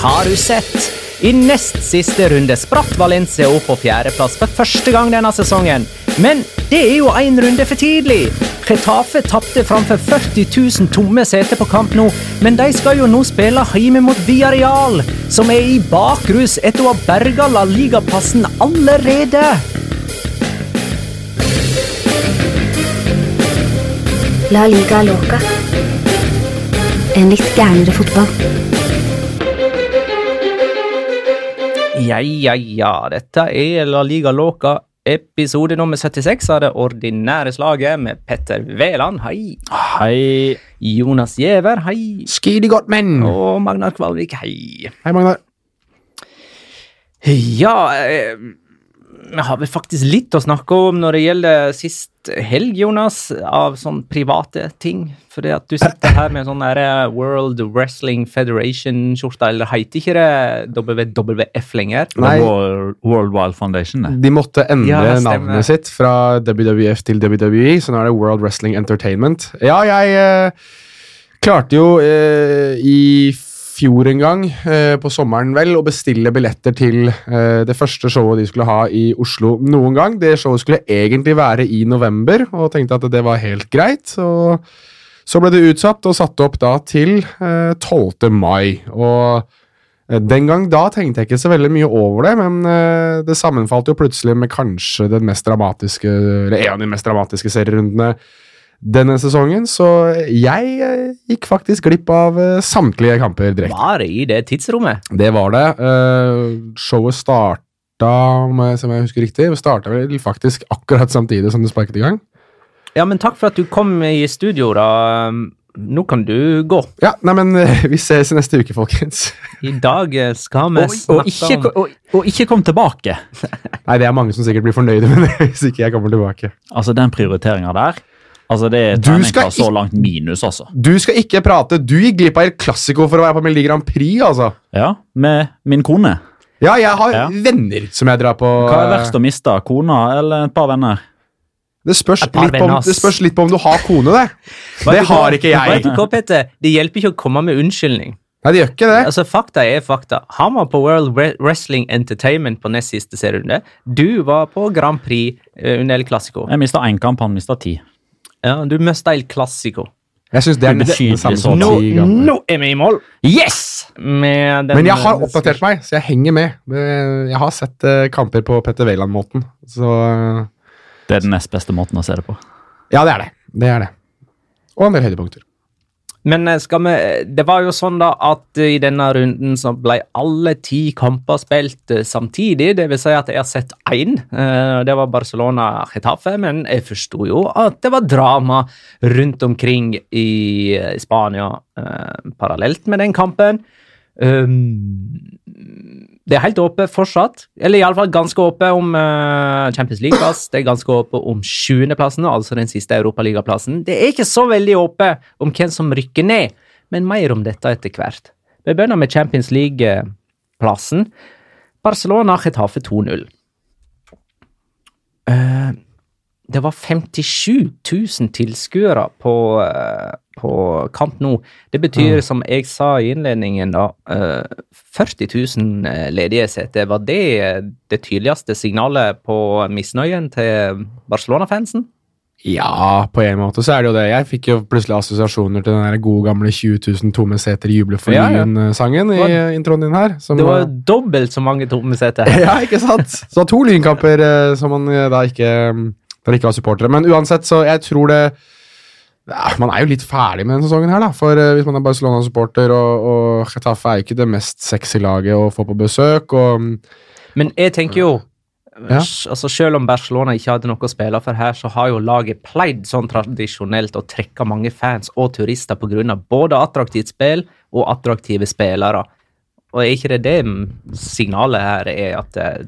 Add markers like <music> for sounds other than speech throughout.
Har du sett? I nest siste runde spratt Valencia opp på fjerdeplass for første gang denne sesongen. Men det er jo én runde for tidlig. Getafe tapte framfor 40 000 tomme seter på kamp nå, men de skal jo nå spille hjemme mot Villarreal, som er i bakrus etter å ha berga La Liga-plassen allerede. La liga loca. En litt gærnere fotball. Ja, ja, ja. Dette er La Liga Låka, episode nummer 76 av det ordinære slaget med Petter Veland, hei. Hei. Jonas Giæver, hei. Skidi menn! Og Magnar Kvalvik, hei. Hei, Magnar. Ja, eh, vi har vel faktisk litt å snakke om når det gjelder sist helg, Jonas, av sånn private ting. Fordi at du sitter her med sånn der eh, World Wrestling Federation-skjorta, eller heter ikke det WWF lenger? Nei. World, World Wild Foundation, det. De måtte endre Ja, navnet sitt fra WWF til WWE, så nå er det World Wrestling Entertainment. Ja, jeg eh, klarte jo eh, i fjor en gang, eh, på sommeren vel, å bestille billetter til eh, det første showet de skulle ha i Oslo noen gang. Det showet skulle egentlig være i november, og tenkte at det var helt greit. og så ble det utsatt og satt opp da til eh, 12. mai. Og eh, den gang da tenkte jeg ikke så veldig mye over det, men eh, det sammenfalt jo plutselig med kanskje den mest dramatiske, eller en av de mest dramatiske serierundene denne sesongen, så jeg eh, gikk faktisk glipp av eh, samtlige kamper direkte. Var det i det tidsrommet? Det var det. Uh, showet starta, om jeg, som jeg husker riktig, starta vel faktisk akkurat samtidig som det sparket i gang. Ja, men takk for at du kom i studio, da. Nå kan du gå. Ja, nei, men vi ses i neste uke, folkens. I dag skal vi Og, og, snakke ikke, om og, og ikke kom tilbake. Nei, det er mange som sikkert blir fornøyde med det hvis ikke jeg kommer tilbake. Altså, den prioriteringa der Altså, Det er terningkast så langt minus, altså. Du skal ikke prate. Du gikk glipp av El Clásico for å være på Melodi Grand Prix, altså. Ja, med min kone. Ja, jeg har Ja. venner som jeg drar på Hva er verst å miste? Kona eller et par venner? det spørs, litt på, om, det spørs litt på om du har kone, det. <laughs> Vet Det har ikke Vet jeg. du hva, Petter? Det hjelper ikke å komme med unnskyldning. Nei, det gjør ikke det. Altså, Fakta er fakta. Han var på World Wrestling Entertainment på nest siste serierunde. Du var på Grand Prix eh, under El Clásico. Jeg mista én kamp, han mista ti. Ja, du mista El Clásico. Jeg synes det er det, samme som Nå, nå er vi i mål! Yes! Med den, Men jeg har oppdatert meg, så jeg henger med. Jeg har sett eh, kamper på Petter Wæland-måten, så Det er den nest beste måten å se det på. Ja, det er det. Det er det. Og en del høydepunkter. Men eh, skal vi Det var jo sånn da at i denne runden så ble alle ti kamper spilt eh, samtidig. Det vil si at jeg har sett én. eh, Det var Barcelona-Getafe. Men jeg forsto jo at det var drama rundt omkring i Spania parallelt med den kampen. Um, det er helt åpent fortsatt, eller iallfall ganske åpent om uh, Champions League-plass. Det er ganske åpent om sjuendeplassen, altså den siste europaligaplassen. Det er ikke så veldig åpent om hvem som rykker ned, men mer om dette etter hvert. Vi begynner med Champions League-plassen. Barcelona Getafe 2-0. Uh, det var 57 000 tilskuere på, eh, på kamp nå. Det betyr, som jeg sa i innledningen, da, eh, 40 000 eh, ledige seter. Var det eh, det tydeligste signalet på misnøyen til Barcelona-fansen? Ja, på en måte så er det jo det. Jeg fikk jo plutselig assosiasjoner til den der gode gamle 20 000 tomme seter jubler for Ja, ja. Lyn-sangen i eh, introen din her. Som, Det var jo dobbelt så mange tomme seter. <laughs> ja, ikke sant? Så to lynkamper eh, som man eh, da ikke, da ikke var supportere. Men uansett, så jeg tror det Man er jo litt ferdig med denne sesongen her, da. For eh, hvis man er Barcelona-supporter, og, og Getafe er jo ikke det mest sexy laget å få på besøk, og Men jeg tenker jo Ja. altså Selv om Barcelona ikke hadde noe å spille for her, så har jo laget pleid sånn tradisjonelt å trekke mange fans og turister pga. både attraktivt spill og attraktive spillere. Og er ikke det det mm, signalet her er, at eh,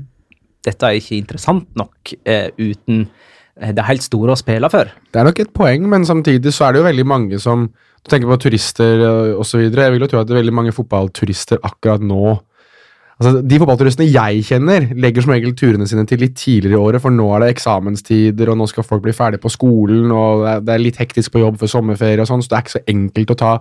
dette er ikke interessant nok eh, uten det helt store å spille for? Det er nok et poeng, men samtidig så er det jo veldig mange som Du tenker på turister osv. så videre. Jeg vil jo tro at det er veldig mange fotballturister akkurat nå Altså, De fotballturistene jeg kjenner, legger som regel turene sine til litt tidligere i året, for nå er det eksamenstider, og nå skal folk bli ferdig på skolen, og det er, litt hektisk på jobb for sommerferie og sånn, så det er ikke så enkelt å ta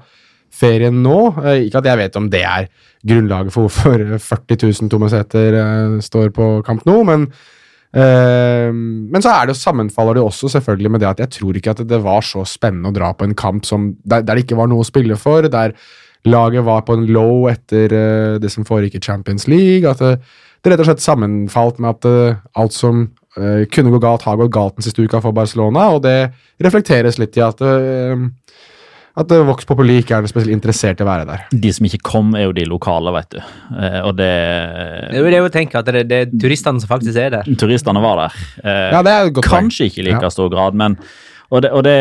ferien nå. Eh, Ikke at jeg vet om det er grunnlaget for hvorfor 40 000 tomme seter eh, står på kamp nå, men Eh, men så det sammenfaller det også selvfølgelig med det at jeg tror ikke at det var så spennende å dra på en kamp som, der, der det ikke var noe å spille for, der laget var på en low etter eh, det som foregikk i Champions League. At det, det rett og slett sammenfalt med at eh, alt som eh, kunne gå galt, har gått galt den siste uka for Barcelona, og det reflekteres litt i at at eh, Vox Populi ikke er spesielt interessert i å være der. De som ikke kom, er jo de lokale, vet du. Eh, og det Det er jo å tenke at det, det er turistene som faktisk er der. Turistene var der. Eh, Ja, det er et godt poeng. Kanskje ikke i like Ja. stor grad, men og det, og det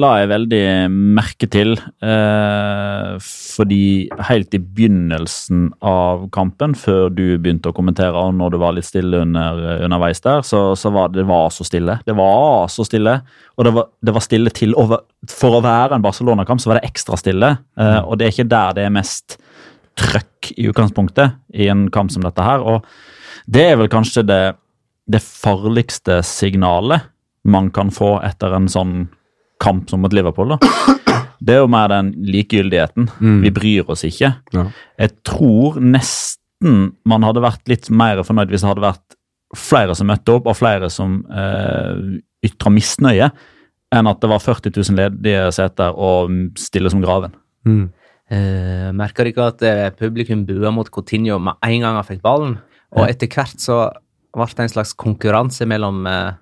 la jeg veldig merke til, eh, fordi helt i begynnelsen av kampen, før du begynte å kommentere, og når du var litt stille under, underveis der, så, så var det var så stille. Det var så stille, og det var, det var stille til over, For å være en Barcelona-kamp, så var det ekstra stille, eh, og det er ikke der det er mest trøkk i utgangspunktet i en kamp som dette her. og det er vel kanskje det, det farligste signalet man kan få etter en sånn kamp som mot Liverpool. da. Det er jo mer den likegyldigheten. Vi bryr oss ikke. Ja. Jeg tror nesten man hadde vært litt mer fornøyd hvis det hadde vært flere som møtte opp, og flere som eh, ytra misnøye, enn at det var 40 000 ledige seter og stille som graven. Mm. Eh, merker ikke at eh, publikum bua mot Coutinho med en gang han fikk ballen. Og etter hvert så ble det en slags konkurranse mellom eh,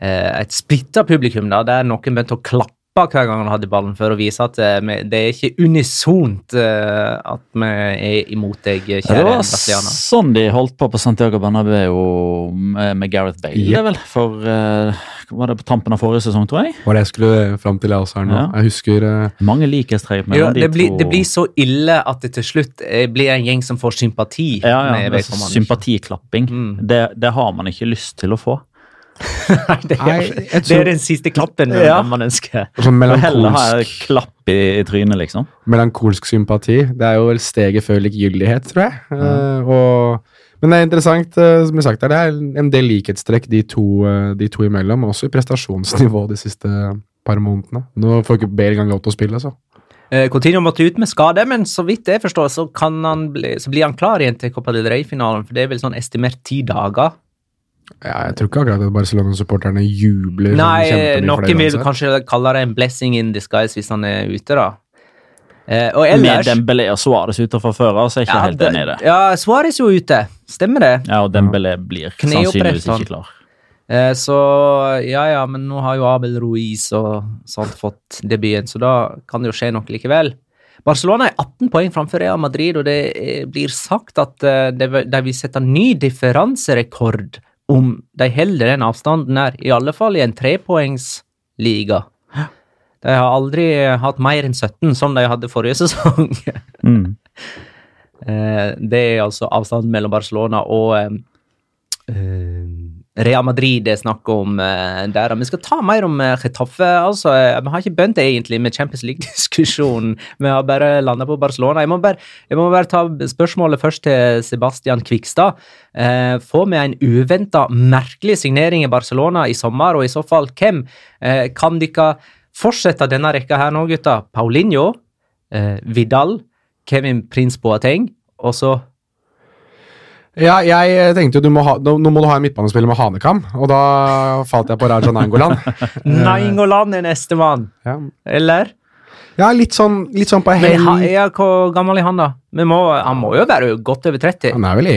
et splitta publikum, da, der noen begynte å klappe hver gang han hadde ballen, for å vise at eh, det er ikke unisont eh, at vi er imot deg, Ja, det var sånn de holdt på på Santiago Bernabeu med, med Gareth Bale, Yep. vel? For uh, Var det på tampen av forrige sesong, tror jeg? Var det jeg skulle fram til jeg også her nå. Ja. Jeg husker uh... Mange likhetstrekk Ja, de det, blir, to. det blir så ille at det til slutt eh, blir en gjeng som får sympati. ja, ja, med det er. Sympatiklapping. Mm. Det, det har man ikke lyst til å få. <laughs> Det, er, det er den siste klappen Ja. man ønsker. sånn heller ha klapp i, i trynet, liksom. melankolsk sympati. Det er jo vel steget før likegyldighet, tror jeg. Eh, og, men det er interessant, uh, som jeg sagt her, det er en del likhetstrekk de to, uh, de to imellom, også i prestasjonsnivå de siste par månedene. Nå får ikke Bale engang lov til å spille, så. Eh, Coutinho måtte ut med skade, men så vidt jeg forstår, så, kan han bli, så blir han klar igjen til Copa del Rey-finalen, for det er vel sånn estimert ti dager. Ja, jeg tror ikke akkurat at Barcelona-supporterne jubler. sånn Nei, noen vil kanskje kalle det en blessing in disguise hvis han er ute, da. Eh, og Med Dembélé og Suárez ute fra før av, så er jeg ikke helt enig i det. Ja, Suárez er jo ute. Stemmer det. Ja, og Dembélé blir sannsynligvis ikke klar. Eh, så ja, ja, men nå har jo Abel Ruiz og sånt fått debuten, så da kan det jo skje noe likevel. Barcelona er 18 poeng framfor Real Madrid, og det blir sagt at eh, de, vil- de vil sette ny differanserekord om de holder den avstanden her, i alle fall i en trepoengsliga. De har aldri hatt mer enn 17, som de hadde forrige sesong. Mm. <laughs> Eh, det er altså avstanden mellom Barcelona og eh, Real Madrid det er snakk om eh, der. Vi skal ta mer om Chetaffe. Getafe. altså. Eh, Vi har ikke begynt egentlig med Champions League-diskusjonen. Vi har bare landa på Barcelona. Jeg må, bare, jeg må bare ta spørsmålet først til Sebastian Kvikstad. Eh, får vi en uventa, merkelig signering i Barcelona i sommer, og i så fall hvem? Eh, kan dere fortsette denne rekka her nå, gutta? Paulinho, eh, Vidal, Kevin Prince Boateng, og så Ja, jeg tenkte jo du må ha, nå må du ha en midtbanespiller med hanekam, og da falt jeg på Raja Nangolan. <laughs> Nangolan er nestemann, Ja. eller? ja, litt sånn, litt sånn på Men hell. ja, hvor gammel er han, da? Må, han må jo være godt over 30. Han er vel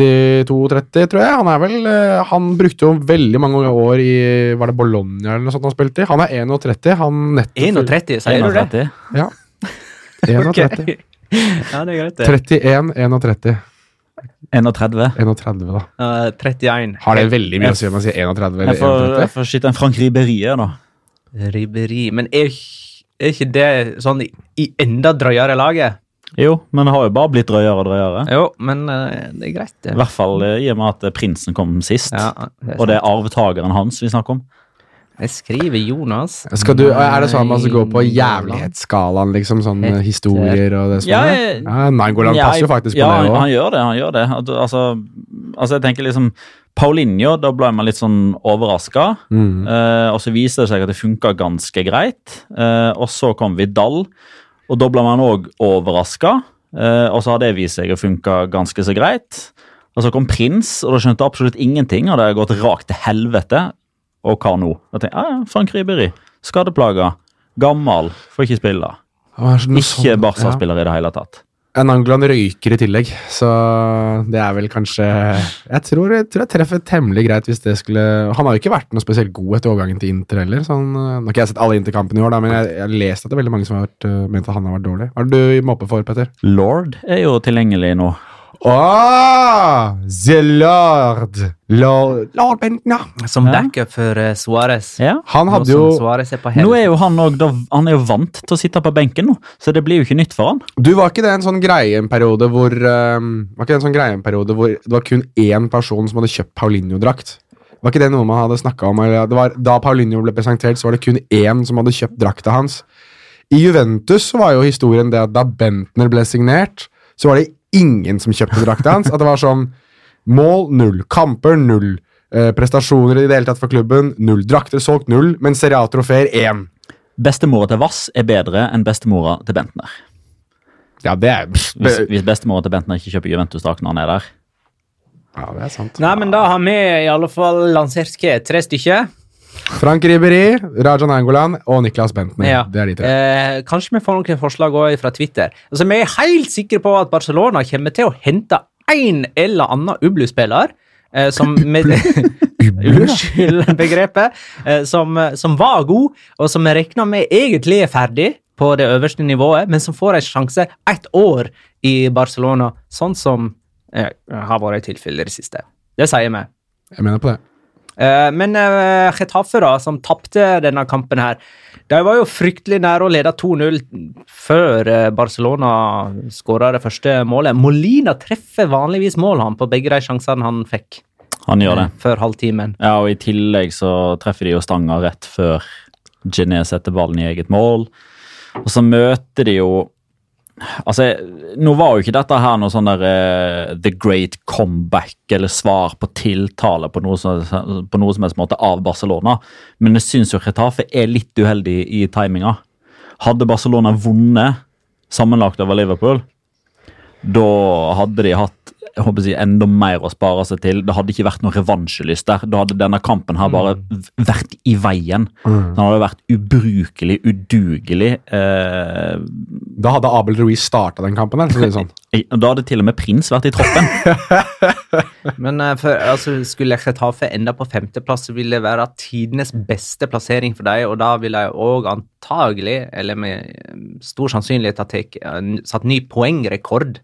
31-32-30, tror jeg. Han er vel eh, Han brukte jo veldig mange år i Var det Bologna eller noe sånt han spilte i? Han er 31. Han nettopp 31, sier du det? Ja. 31. <laughs> okay. <laughs> Ja, det er greit, det. 31, 31. 31. 31, da. Uh, 31. Har det veldig mye å si om man sier 31 eller Jeg får, 31? jeg får skyte en Frank Riberie da. Ribberi. Men er, er ikke det sånn i, enda drøyere laget? Jo, men det har jo bare blitt drøyere og drøyere. Jo, men uh, det er greit, I hvert fall eh, i og med at prinsen kom sist. Ja, det Og det er arvtakeren hans vi snakker om. Jeg skriver Jonas. Du, er det sånn man skal gå på jævlighetsskalaen, liksom? Sånn historier og det sånne? Ja, Ja, Nangoland Ja, passer jo faktisk på ja, det han, Ja, han gjør det. han gjør det. Altså, altså, jeg tenker liksom Paulinho, da ble man litt sånn overraska. Mm. Eh, og så viser det seg at det funka ganske greit. Eh, og så kom Vidal, og da ble man òg overraska. Eh, og så har det vist seg å funke ganske så greit. Og så kom Prins, og da skjønte absolutt ingenting, og det har gått rakt til helvete. Og hva nå? Da tenker jeg, ja, Frank Ribéry. Skadeplaga. Gammel. Får ikke spille. Ikke Barca-spiller i det hele tatt. En Angland røyker i tillegg, så det er vel kanskje Jeg tror jeg, tror jeg treffer temmelig greit hvis det skulle Han har jo ikke vært noe spesielt god etter overgangen til Inter heller. Så han, nå har ikke jeg sett alle Interkampene i år, da, men jeg jeg har lest at det er veldig mange som har vært, eh, ment at han har vært dårlig. Hva er det du mobber for, Petter? Lord er jo tilgjengelig nå. Åh, the lord! Lord, lord Bentner! Som Ja. backup for uh, Suárez. Ja. Han Nå hadde jo er. Nå er jo han, også, da, han er jo vant til å sitte på benken nå, så det blir jo ikke nytt for han. Du, var ikke det en sånn greie en periode hvor um, Var ikke det en sånn greie en periode hvor det var kun én person som hadde kjøpt Paulinho-drakt? Var ikke det noe man hadde snakka om? Eller, det var, da Paulinho ble presentert, så var det kun én som hadde kjøpt drakta hans. I Juventus så var jo historien det at da Bentner ble signert, så var det ingen som kjøpte drakta hans. At det var sånn Mål null, kamper null, eh, prestasjoner i det hele tatt for klubben null, drakter solgt null, men Serie A-trofeer én. Bestemora til Vass er bedre enn bestemora til Bentner. Ja, det er Hvis, hvis bestemora til Bentner ikke kjøper Juventus-drakt når han er der. Ja, det er sant. Nei, men da har vi i alle fall lansert tre stykker. Frank Riberi, Rajan Angolan og Niklas Bentner. Ja. Det er de tre. Eh, kanskje vi får noen forslag òg fra Twitter. Altså, Vi er helt sikre på at Barcelona kommer til å hente en eller annen Ublu-spiller. Eh, som <laughs> med, Unnskyld begrepet. Eh, som, som var god, og som vi regner med egentlig er ferdig på det øverste nivået, men som får en sjanse ett år i Barcelona, sånn som eh, har vært tilfellet i det siste. Det sier vi. Jeg mener på det. Eh, Men uh, Getafe, da, som tapte denne kampen her, de var jo fryktelig nære å lede 2-0 før eh, Barcelona skåra det første målet. Molina treffer vanligvis mål han på begge de sjansene han fikk Han gjør det. eh, før halvtimen. Ja, og I tillegg så treffer de jo stanga rett før Gené setter ballen i eget mål. Og så møter de jo Altså, Nå var jo ikke dette her noe sånn der uh, The Great Comeback eller svar på tiltale på noe, som, på noe som helst måte av Barcelona, men jeg syns jo Retafe er litt uheldig i timinga. Hadde Barcelona vunnet sammenlagt over Liverpool, da hadde de hatt jeg håper å si, enda mer å spare seg til. Det hadde ikke vært noe revansjelyst der. Da hadde denne kampen her bare vært i veien. Den hadde vært ubrukelig, udugelig. Eh, Da hadde Abel Ruiz starta den kampen. det sånn. <laughs> da hadde til og med Prins vært i troppen. <laughs> Men eh, for, altså, skulle Retafe enda på femteplass, så ville det være tidenes beste plassering for dem, og da ville jeg òg antagelig, eller med stor sannsynlighet, ha satt ny poengrekord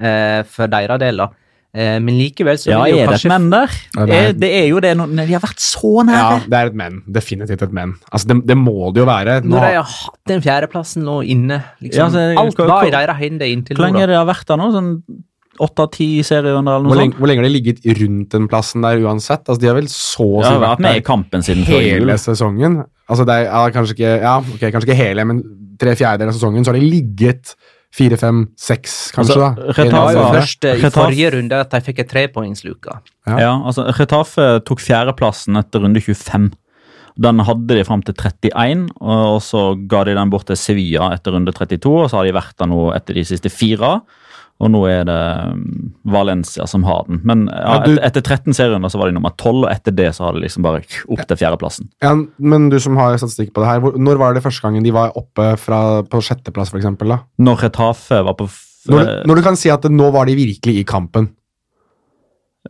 eh, for deres del. da. Eh, men likevel så Ja, vil jo er det et kanskje men der? Det er- Det er jo det når når de har vært så Ja, nære. det er et men. Definitivt et men. Altså, det, det må det jo være. Nå, Når de har hatt den fjerdeplassen nå inne liksom, Ja, så- Alt hva- var i deres hender inntil Hvor lenge nå. da. det har vært der nå? Sånn åtte-ti serierunder eller hvor, lenge, sånt? hvor lenge har de ligget rundt den plassen der uansett? Altså, de har vel så å De si har vært med i kampen siden før jul. hele sesongen. Altså, det er ja, kanskje ikke Ja, ok, kanskje ikke hele, men tre fjerdedeler av sesongen så har de ligget fire, fem, seks, kanskje. Altså, da. Retafe- var først i Retaf. forrige runde at de fikk et trepoengsluke. Ja. Ja, altså Retafe tok fjerdeplassen etter runde 25. Den hadde de fram til 31, og så ga de den bort til Sevilla etter runde 32. Og så har de vært der nå etter de siste fire, og nå er det um, Valencia som har den. Men ja, Ja, du- etter, etter 13 serierunder så var de nummer 12, og etter det så har de liksom bare opp til fjerdeplassen. Ja, men du som har statistikk på det her, når var det første gangen de var oppe fra, på sjetteplass, for eksempel, da? Når Retafe var på Når, du- når du kan si at nå var de virkelig i kampen.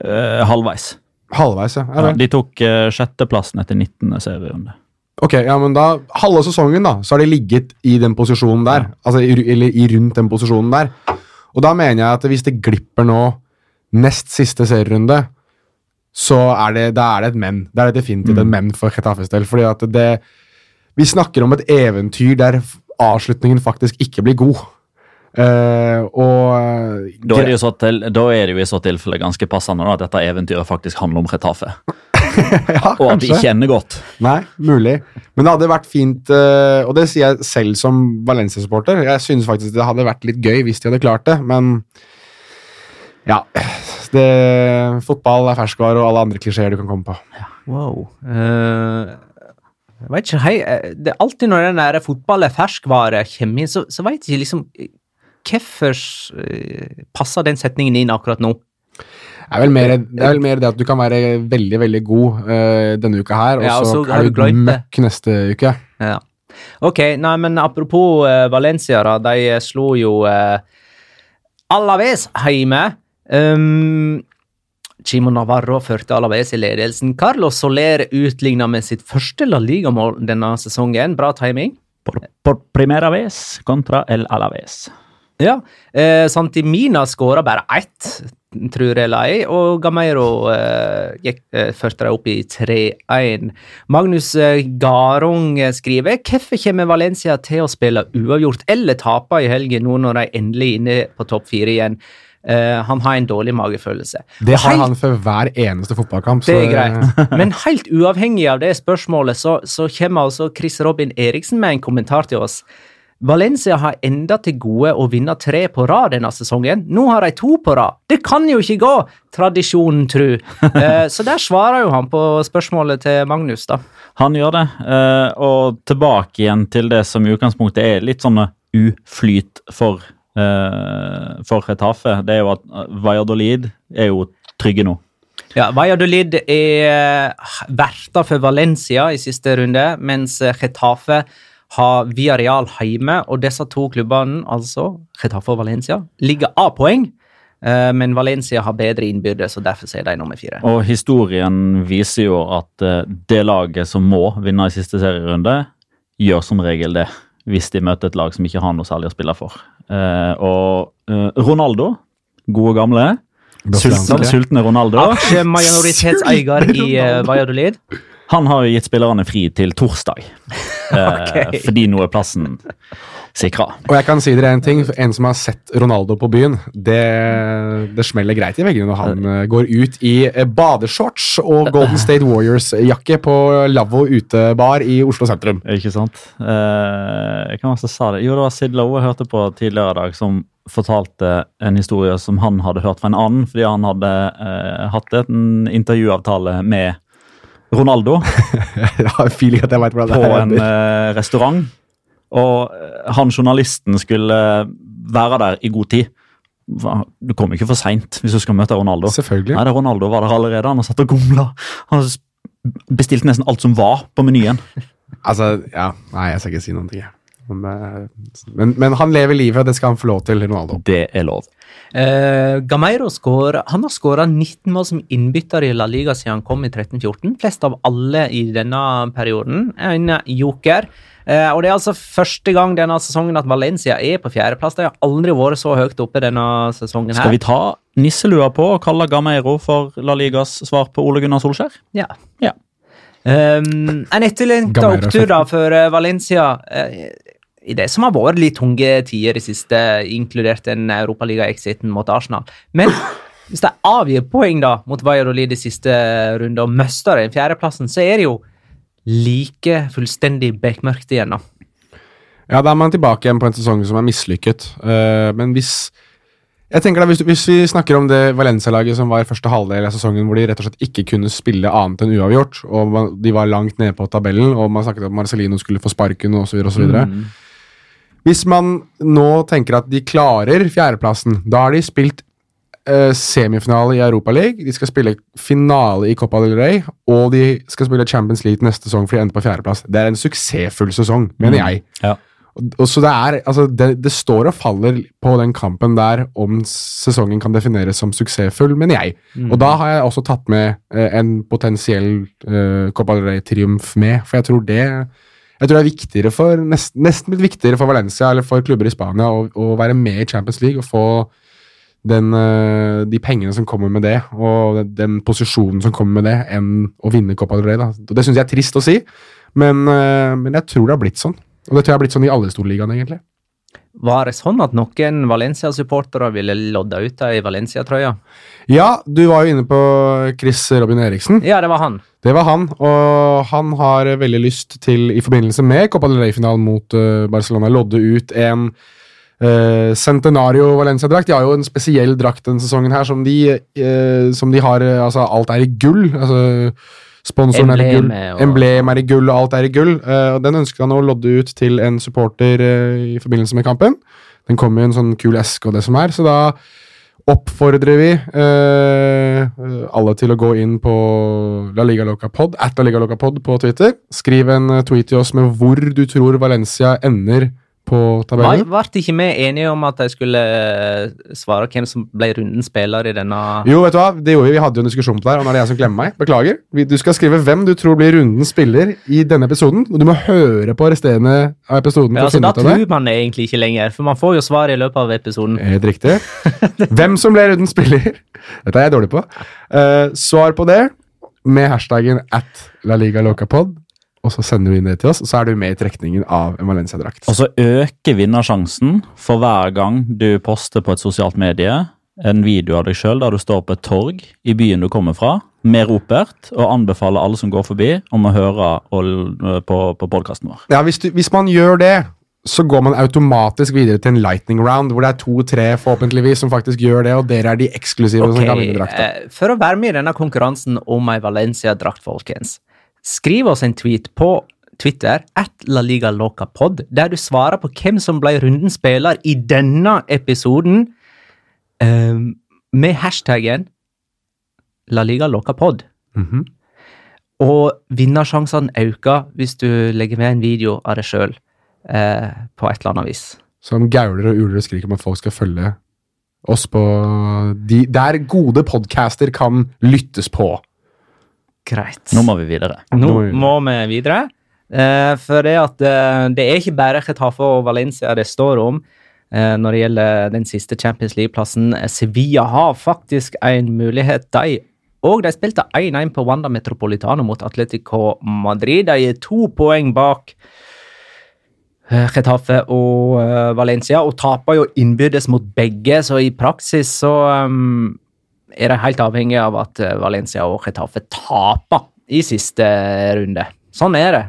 eh, halvveis. Halvveis, ja. ja, Ja, de tok eh, sjetteplassen etter 19. serierunde. Ok, ja, men da, halve sesongen da, så har de ligget i den posisjonen der, altså i, eller i rundt den posisjonen der. Og da mener jeg at hvis det glipper nå nest siste serierunde, så er det, da er det et men. Da er det definitivt et men for Getafes del, fordi at det, vi snakker om et eventyr der avslutningen faktisk ikke blir god. Uh, og Da er, det jo så til, da er det jo i så tilfelle ganske passende da, at dette eventyret faktisk handler om Retafe. <laughs> ja, Og at de ikke ender godt. Nei, mulig. Men det hadde vært fint, eh, og det sier jeg selv som Valencia-supporter. Jeg synes faktisk det hadde vært litt gøy hvis de hadde klart det, men ja. Det, fotball er ferskvare, og alle andre klisjeer du kan komme på. Wow. Uh... jeg vet ikke, hei, eh, det er alltid når den der fotball er ferskvare kommer inn, så, så vet jeg ikke liksom Hvorfor passer den setningen inn akkurat nå? Det er vel mer det, er vel mer det at du kan være veldig, veldig god uh, denne uka her, og Ja, så er du møkk neste uke. Ja. Ok, nei, men apropos uh, Valencia, da. De eh, slo jo uh, Alaves hjemme. Um, Chimo Navarro førte Alaves i ledelsen. Carlos Soler utligna med sitt første La Liga-mål denne sesongen. Bra timing. Por, por primera vez contra el Alaves. Ja. Eh, Santimina skåra bare ett, tror jeg eller ei, og Gameiro eh, gikk, eh, førte dem opp i 3-1. Magnus eh, Garung eh, skriver hvorfor kommer Valencia til å spille uavgjort eller tape i helgen nå når de endelig er inne på topp fire igjen? Uh, han har en dårlig magefølelse. Det har helt- han for hver eneste fotballkamp. det er greit. Men helt uavhengig av det spørsmålet, så, så kommer altså Chris Robin Eriksen med en kommentar til oss. Valencia har enda til gode å vinne tre på rad denne sesongen. Nå har de to på rad. Det kan jo ikke gå, tradisjonen tru. <laughs> Eh, så der svarer jo han på spørsmålet til Magnus, da. Han gjør det. eh, og tilbake igjen til det som i utgangspunktet er litt sånn uflyt for, eh, for Retafe. Det er jo at Valladolid er jo trygge nå. Ja, Valladolid er verter for Valencia i siste runde, mens Getafe har Villarreal hjemme, og disse to klubbene, altså Getafe og Valencia, ligger av poeng, eh, men Valencia har bedre innbyrdes, og derfor er de nummer fire. Og historien viser jo at eh, det laget som må vinne i siste serierunde, gjør som regel det. Hvis de møter et lag som ikke har noe særlig å spille for. Eh, og Ronaldo, gode gamle, sultne, sultne Ronaldo, Aksjemajoritetseier i Valladolid. Han har jo gitt spillerne fri til torsdag. <laughs> okay. Fordi nå er plassen sikra. Og jeg kan si dere en ting, en som har sett Ronaldo på byen, det, det smeller greit i veggene når han eh, går ut i eh, badeshorts og Golden State Warriors-jakke på Lavvo utebar i Oslo sentrum. Ikke sant? Jeg kan også sa det? Jo, det var Sid Lowe jeg hørte på tidligere i dag, som fortalte en historie som han hadde hørt fra en annen, fordi han hadde eh, hatt en intervjuavtale med Ronaldo <laughs> Jeg har feeling at jeg vet hvordan på en er. eh, restaurant. Og eh, han journalisten skulle være der i god tid. Du kommer ikke for seint hvis du skal møte Ronaldo. Selvfølgelig. Nei, det Ronaldo var der allerede. Han har satt og gomla. Han har bestilt nesten alt som var på menyen. Altså, ja, Nei, jeg skal ikke si noen ting. Men, men, han lever livet, og det skal han få lov til, Ronaldo. Det er lov. Eh, Gameiro skår, han har skåra 19 mål som innbytter i La Liga siden han kom i 13-14. Flest av alle i denne perioden. En joker. Eh, og Det er altså første gang denne sesongen at Valencia er på fjerdeplass. De har aldri vært så høyt oppe denne sesongen. her. Skal vi ta nisselua på og kalle Gameiro for La Ligas svar på Ole Gunnar Solskjær? Ja. Ja. Um, en etterlengta opptur da for Valencia eh, i det som har vært litt tunge tider i siste, inkludert den Europaliga-exiten mot Arsenal. Men hvis de avgir poeng da mot Valladolid i siste runde og mister den fjerdeplassen, så er det jo like fullstendig bekmørkt igjen. da. Ja, Da er man tilbake igjen på en sesong som er mislykket. Uh, men hvis jeg tenker da, hvis, hvis vi snakker om det Valencia-laget som var første halvdel av sesongen, hvor de rett og slett ikke kunne spille annet enn uavgjort, og man, de var langt nede på tabellen, og man snakket om at Marcelino skulle få sparken osv., osv. Mm. Hvis man nå tenker at de klarer fjerdeplassen, da har de spilt eh, semifinale i Europaligaen, de skal spille finale i Copa del Rey, og de skal spille Champions League neste sesong for de ender på fjerdeplass. Det er en suksessfull sesong, mener jeg. Ja. Og, og så det er, altså det, det står og faller på den kampen der om sesongen kan defineres som suksessfull, mener jeg. Og da har jeg også tatt med eh, en potensiell eh, Copa del Rey-triumf med, for jeg tror det jeg tror det er viktigere for, nesten, nesten litt viktigere for Valencia eller for klubber i Spania å, å være med i Champions League og få den, eh, de pengene som kommer med det, og den, posisjonen som kommer med det, enn å vinne Copa del Rey. Da. Det syns jeg er trist å si, men, eh, men jeg tror det har blitt sånn. Og det tror jeg har blitt sånn i alle storligaene, egentlig. Var det sånn at noen Valencia-supportere ville lodde ut ei Valencia-trøye? Ja, du var jo inne på Chris Robin Eriksen. Ja, det var han. Det var han, og han har veldig lyst til, i forbindelse med Copa del Rey-finalen mot eh, Barcelona, lodde ut en uh, Centenario Valencia-drakt. De har jo en spesiell drakt denne sesongen her, som de, uh, som de har Altså, alt er i gull. altså Sponsoren er i gull, og- emblem er i gull, og alt er i gull. eh, og Den ønsker han å lodde ut til en supporter eh, i forbindelse med kampen. Den kommer i en sånn kul eske og det som er, så da oppfordrer vi eh, alle til å gå inn på La Liga Loca Pod, at La Liga Loca Pod på Twitter. Skriv en eh, tweet til oss med hvor du tror Valencia ender på Nei, tabellen. Ble ikke vi enige om at de skulle eh, svare hvem som ble rundens spiller i denne Jo, vet du hva, det gjorde vi. Vi hadde jo en diskusjon på det her, og nå er det jeg som glemmer meg. Beklager. Du skal skrive hvem du tror blir rundens spiller i denne episoden, og du må høre på resterende av episoden ja, altså, Da tror man egentlig ikke lenger, for man får jo svar i løpet av episoden. Helt riktig. Hvem som ble rundens spiller, dette er jeg dårlig på. Uh, svar på det med hashtaggen at La Liga Loca Pod, og så sender du inn det til oss, og så er du med i trekningen av en Valencia-drakt. Og så øker vinnersjansen for hver gang du poster på et sosialt medie en video av deg sjøl der du står på et torg i byen du kommer fra, med ropert, og anbefaler alle som går forbi, om å høre på, på podkasten vår. Ja, hvis, du, hvis man gjør det, så går man automatisk videre til en lightning round, hvor det er to-tre forhåpentligvis som faktisk gjør det, og dere er de eksklusive som kan vinne drakta. eh, For å være med i denne konkurransen om ei Valencia-drakt, folkens, skriv oss en tweet på Twitter at La Liga Loca Pod, der du svarer på hvem som ble rundens spiller i denne episoden, um, med hashtaggen La Liga Loca Pod. Mhm. Og vinnersjansene øker hvis du legger med en video av deg sjøl eh, på et eller annet vis. Som gauler og uler og skriker om at folk skal følge oss på de, Der gode podcaster kan lyttes på. Greit. Nå må vi videre. Nå må vi- videre. Eh, for det at eh, det er ikke bare Getafe og Valencia det står om eh, når det gjelder den siste Champions League-plassen. Sevilla har faktisk en mulighet, de. Og de spilte 1-1 på Wanda Metropolitano mot Atletico Madrid. De er to poeng bak eh, Getafe og eh, Valencia, og taper jo innbyrdes mot begge, så i praksis så um, er de helt avhengig av at eh, Valencia og Chetaffe taper i siste runde. Sånn er det.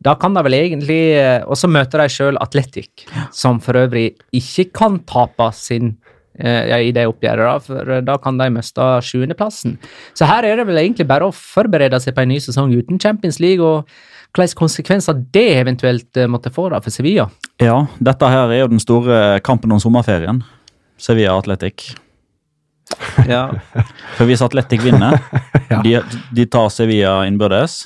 Da kan de vel egentlig eh, Og så møter de sjøl Atletic, som for øvrig ikke kan tape sin eh, i det oppgjøret, for eh, da kan de miste sjuendeplassen. Så her er det vel egentlig bare å forberede seg på en ny sesong uten Champions League, og hvilke konsekvenser det eventuelt eh, måtte få da for Sevilla. Ja, dette her er jo den store kampen om sommerferien. Sevilla Atletic. Ja. For hvis Atletic vinner, <laughs> de, de tar Sevilla innbyrdes.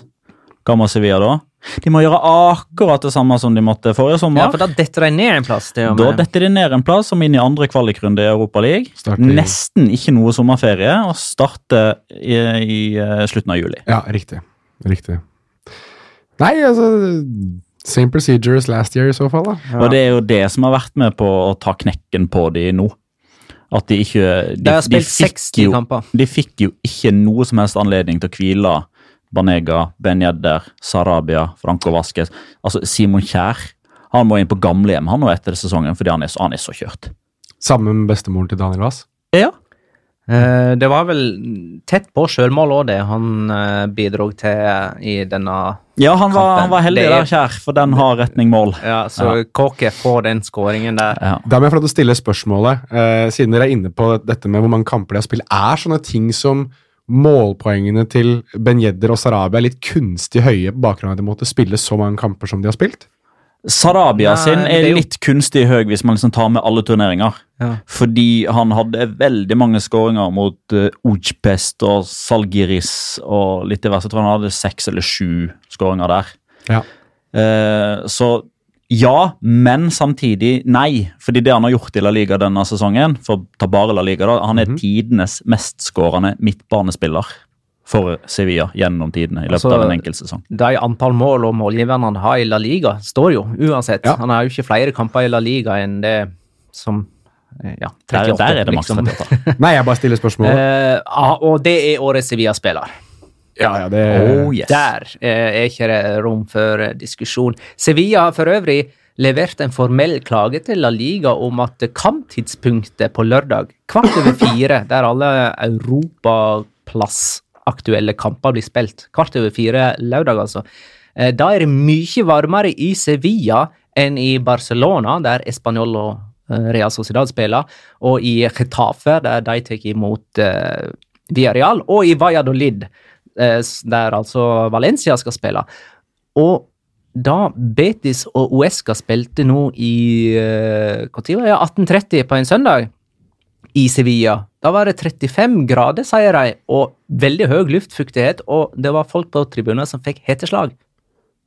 Hva må Sevilla da? De må gjøre akkurat det samme som de måtte forrige ja, sommer. for da detter de ned en plass. Det, da detter de ned en plass som inn i andre kvalikrunde i Europa League. Starter- Nesten ikke noe sommerferie, og starter i, i eh, slutten av juli. Ja, riktig. Riktig. Nei, altså Same procedure as last year i så fall, da. Og det er jo det som har vært med på å ta knekken på de nå. At de ikke De, De har spilt fikk 60 jo, kamper. De fikk jo ikke noe som helst anledning til å hvile Banega, Ben Yedder, Sarabia, Franco Vasques. Altså, Simon Kjær han må inn på gamlehjem han nå etter sesongen fordi han er, så- han er så kjørt. Sammen med bestemoren til Daniel Wass. Ja. Eh, det var vel tett på sjølmål òg, det han eh, bidro til i denne Ja, han var, han var heldig der, Kjær, for den har retning mål. Ja, så Kåke får den skåringen der. Ja. Da må jeg få lov til å stille spørsmålet, eh, siden dere er inne på dette med hvor mange kamper de har spilt. Er sånne ting som målpoengene til Ben Yedder og Sarabia litt kunstig høye på bakgrunn av at de måtte spille så mange kamper som de har spilt? Sarabia Nei, sin er er litt kunstig høy hvis man liksom tar med alle turneringer. Ja. Fordi han hadde veldig mange skåringer mot uh, Ujpest og Salgiris og litt diverse. Jeg tror han hadde seks eller sju skåringer der. Ja. Eh, så ja, men samtidig nei. Fordi det han har gjort i La Liga denne sesongen, for å ta bare La Liga, da, han er tidenes mestskårende midtbanespiller for Sevilla gjennom tidene i løpet Altså, av en enkelt sesong. De antall mål og målgiverne han har i La Liga, står jo uansett. Ja. Han har jo ikke flere kamper i La Liga enn det som eh, Ja, 38, der er det maks liksom. 38. <laughs> Nei, jeg bare stiller spørsmål. Eh, ah, og det er årets Sevilla-spiller. ja, ja, det Oh, yes. Der eh, er ikke det rom for eh, diskusjon. Sevilla har for øvrig levert en formell klage til La Liga om at kamptidspunktet på lørdag, kvart over fire, der alle europaplassaktuelle kamper blir spilt, kvart over fire lørdag, altså, eh, da er det mye varmere i Sevilla enn i Barcelona, der Español og eh, Real Sociedad spiller, og i Getafe, der de tar imot eh, Villarreal, og i Valladolid, eh, der altså Valencia skal spille. Og da Betis og Uesca spilte nå i eh, hva tid var det? 1830 på en søndag i Sevilla, da var det 35 grader, sier de, og veldig høy luftfuktighet, og det var folk på tribunen som fikk heteslag.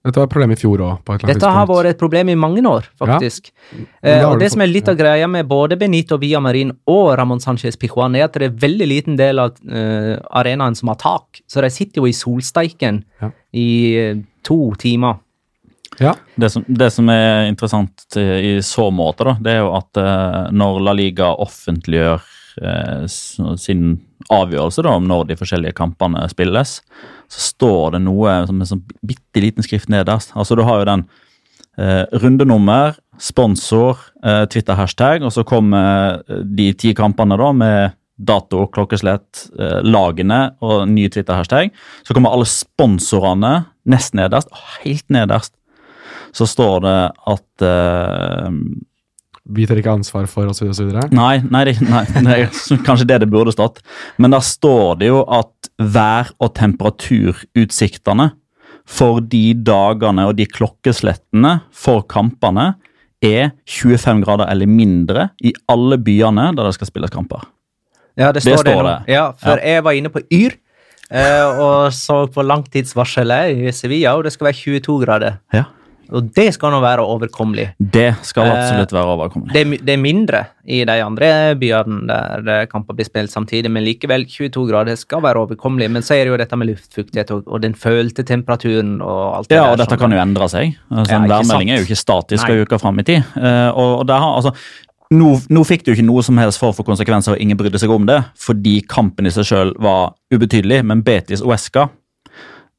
Dette var et problem i fjor òg. Dette har vært et problem i mange år, faktisk. det Eh, og du det som er litt av greia med både Benito Villamarin og Ramón Sánchez Pijuan, er at det er veldig liten del av uh, arenaen som har tak, så de sitter jo i solsteiken Ja. i uh, to timer. Ja. Det som, det som er interessant eh, i så måte, da, det er jo at eh, når La Liga offentliggjør eh, sin avgjørelse da, om når de forskjellige kampene spilles, så står det noe som en sånn bitte liten skrift nederst. Altså Du har jo den eh, rundenummer, sponsor, eh, Twitter-hashtag, og så kommer de ti kampene da med dato, klokkeslett, eh, lagene og ny Twitter-hashtag. Så kommer alle sponsorene nest nederst, helt nederst så står det at uh, Vi tar ikke ansvar for osv. osv. Nei, nei, det, nei det er <laughs> kanskje det det burde stått. Men der står det jo at vær- og temperaturutsiktene for de dagene og de klokkeslettene for kampene er 25 grader eller mindre i alle byene der det skal spilles kamper. Ja, det står det, står det, det. Ja, for jeg var inne på Yr eh, og så på langtidsvarselet i Sevilla, og det skal være 22 grader. Ja. Og det skal nå være overkommelig. Det skal Eh, absolutt være overkommelig. Det det er mindre i de andre byene der eh, kamper blir spilt samtidig, men likevel 22 grader skal være overkommelig. Men så er det jo dette med luftfuktighet og, og den følte temperaturen og alt det Ja, der. og dette kan jo endre seg. Altså, Ja, værmelding er jo ikke statisk ei uke fram i tid. Eh, og, og har, altså, nå, nå fikk det jo ikke noe som helst for å få konsekvenser, og ingen brydde seg om det, fordi kampen i seg sjøl var ubetydelig. Men Betis og Esca,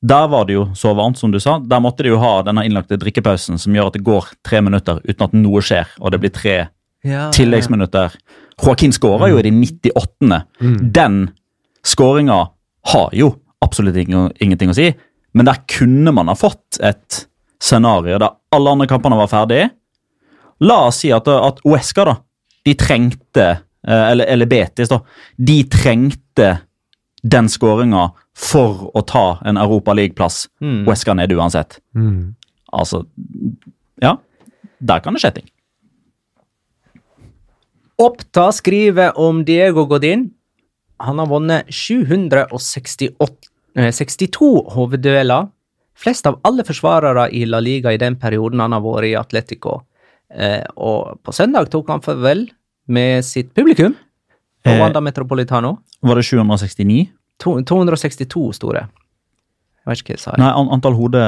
der var det jo så varmt, som du sa. Der måtte de jo ha denne innlagte drikkepausen som gjør at det går tre minutter uten at noe skjer, og det blir tre ja, tilleggsminutter. Joaquin skåra jo i de 98. Den skåringa har jo absolutt ingenting å si, men der kunne man ha fått et scenario der alle andre kampene var ferdige. La oss si at, at Uesca, da, de trengte eh, eller, eller Betis, da, de trengte den skåringa for å ta en Europa League-plass. Mm. Uesca ned uansett. Mm. Altså Ja, der kan det skje ting. Oppta skriver om Diego Godin. Han har vunnet 768 eh, 62 hoveddueller. Flest av alle forsvarere i La Liga i den perioden han har vært i Atletico. Eh, og på søndag tok han farvel med sitt publikum på Eh. Wanda Metropolitano. Var det 769? To, 262 store. Jeg vet ikke hva jeg sa. Nei, an antall hode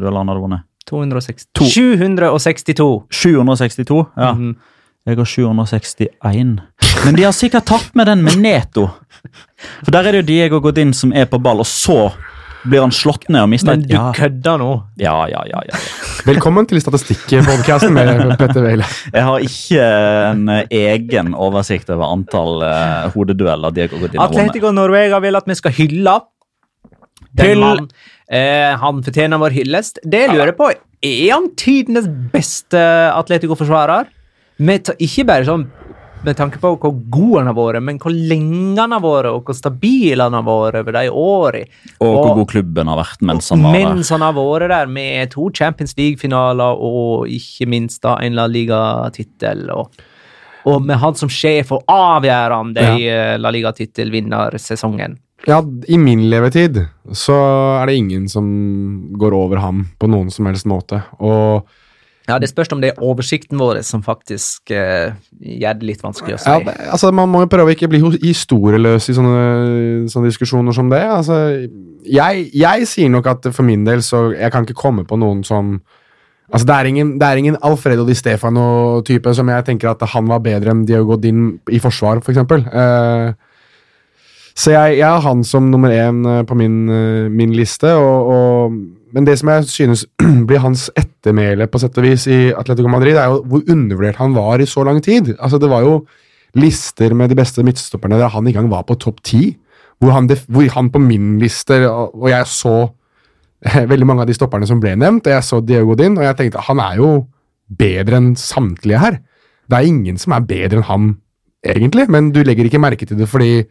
du har vunnet. 260. To. 762. 762? Ja. Mhm. Jeg har 761. Men de har sikkert tatt med den med Neto. For der er det jo Diego Godin som er på ball, og så blir han slått ned og mister Men du ja. kødder nå. ja, ja, ja, ja. Velkommen til statistikkpodkasten med <laughs> Petter Weile. Jeg har ikke en egen oversikt over antall uh, hodedueller Diego Godin har vunnet. Atletico Norvega vil at vi skal hylle den Hyll! mannen. Eh, han fortjener vår hyllest. Det jeg lurer på, er han tidenes beste Atletico-forsvarer? Ikke bare sånn med tanke på hvor god han har vært, men hvor lenge han har vært, og hvor stabil han har vært over de årene. Og hvor god klubben har vært mens han var der. Mens han har vært der med to Champions League-finaler og ikke minst da en La Liga-tittel. Og, og med han som sjef og avgjørende i eh, La Liga-tittelvinnersesongen. Ja, i min levetid så er det ingen som går over ham på noen som helst måte. Og Ja, Det spørs om det er oversikten vår som faktisk uh, gjør det litt vanskelig å si. ja, det, altså, man må jo prøve å ikke bli historieløs i sånne, sånne diskusjoner som det. Altså, jeg, jeg sier nok at for min del så Jeg kan ikke komme på noen som Altså, det er ingen, det er ingen Alfredo Di Stefano-type som jeg tenker at han var bedre enn Diogo Din i forsvar, for eksempel. Eh, så jeg, jeg har han som nummer én eh, på min, min liste. Og, og, men det som jeg synes <clears throat> blir hans ettermæle på sett og vis i Atletico Madrid, er jo hvor undervurdert han var i så lang tid. Altså Det var jo lister med de beste midtstopperne der han i gang var på topp ti. Hvor, hvor han på min liste, og jeg så eh, veldig mange av de stopperne som ble nevnt, og jeg så Diego Din, og jeg tenkte han er jo bedre enn samtlige her. Det er ingen som er bedre enn han, egentlig, men du legger ikke merke til det fordi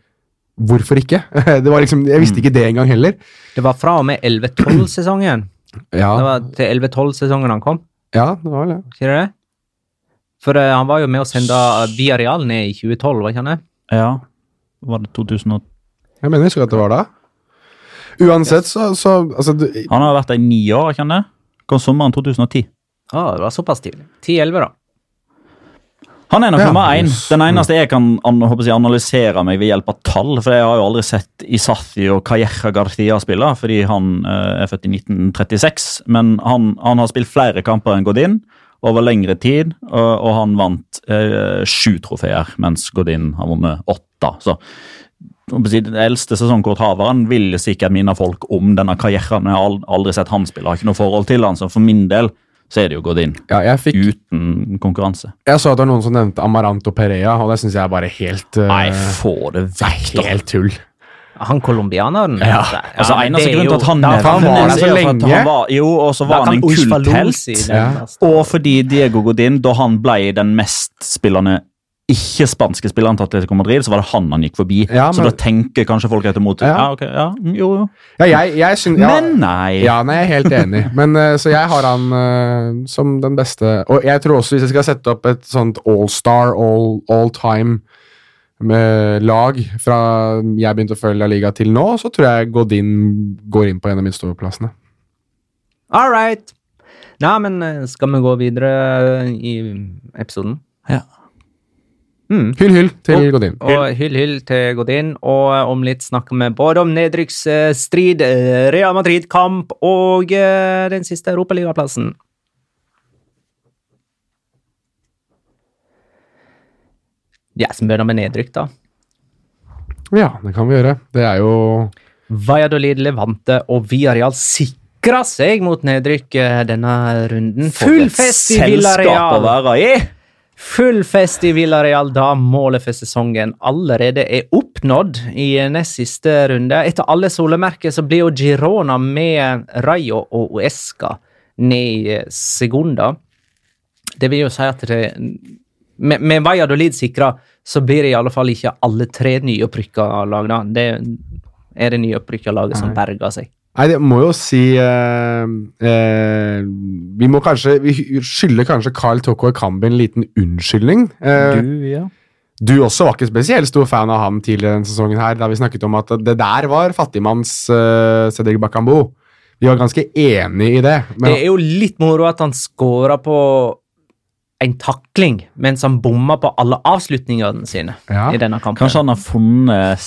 Hvorfor ikke? <laughs> Det var liksom, jeg visste ikke det engang heller. Det var fra og med 11-12-sesongen. <clears throat> Ja, Det var til 11-12-sesongen han kom, ja det var vel det. du det? For uh, han var jo med å sende Villarreal ned i 2012, var ikke han det? Ja. Var det 2008? Jeg mener jeg husker at det var da. Uansett, så, så altså, du, Han har vært der i ni år, ikke sant? det? Kom sommeren 2010. Ah, det var såpass tidlig. 10-11, da. Han er nok Ja, nummer én. Den eneste jeg kan an, håper jeg, analysere meg ved hjelp av tall. For jeg har jo aldri sett Isathi og Calleja Garcia spille, fordi han eh, er født i 1936. Men han, han har spilt flere kamper enn Godin over lengre tid, og, og han vant eh, sju trofeer, mens Godin har vunnet åtte. Så den eldste sesongkorthaveren vil sikkert minne folk om denne Calleja, men jeg har aldri sett han spille. Har ikke noe forhold til han, så for min del så er det jo Godin. ja, jeg, fikk, Uten konkurranse. jeg så at det var noen som nevnte Amaranto Perea, og det syns jeg er bare helt uh, Nei, få det vekk, da. Helt tull. Han colombianeren? Ja, altså men Eneste det er grunn til at han nevnte han var der så lenge. han var, jo, og så Da var han en kulthelt. Ja. Og fordi Diego Godin, da han ble den mest spillende ikke-spanske spilleren til Atletico Madrid, så var det han han gikk forbi. Ja, Så da tenker kanskje folk etter mot. Ja, Ja. ok, ja, mm, jo, jo. Ja, jeg, jeg synes, ja, Men nei. Ja, nei, jeg er helt enig. Men, eh, så jeg har han uh, som den beste. Og jeg tror også, hvis jeg skal sette opp et sånt all-star, all, all time med lag fra jeg begynte å følge La Liga til nå, så tror jeg Godin går inn på en av midtstopplassene. All right. Nei, men eh, skal vi gå videre i episoden? Ja. Mm. Hyll, hyll til Godin. Og hyll, hyll til Godin. Og eh, om litt snakker vi både om nedrykksstrid, eh, Real Madrid-kamp og eh, den siste europaligaplassen. Ja, så begynner vi med nedrykk, da. Ja, det kan vi gjøre. Det er jo Valladolid, Levante og Villarreal sikra seg mot nedrykk eh, denne runden. Full fest i Selskap Full fest i Villarreal da målet for sesongen allerede er oppnådd i nest siste runde. Etter alle solemerker så blir jo Girona med Rayo og Uesca ned i Segunda. Det vil jo si at det, med, med Valladolid sikra, så blir det i alle fall ikke alle tre nyopprykka lag. da. Det er det nyopprykka laget som berger seg. Nei, det må jo si eh, eh, Vi må kanskje Vi skylder kanskje Carl Toko Kambi en liten unnskyldning. Eh, Du, ja. du også var ikke spesielt stor fan av han tidligere denne sesongen, her, da vi snakket om at det der var fattigmanns uh, Cedric Bakambo. Vi var ganske enig i det. Men, Det er jo litt moro at han scora på en takling, mens han bomma på alle avslutningene sine Ja. i denne kampen. Kanskje han har funnet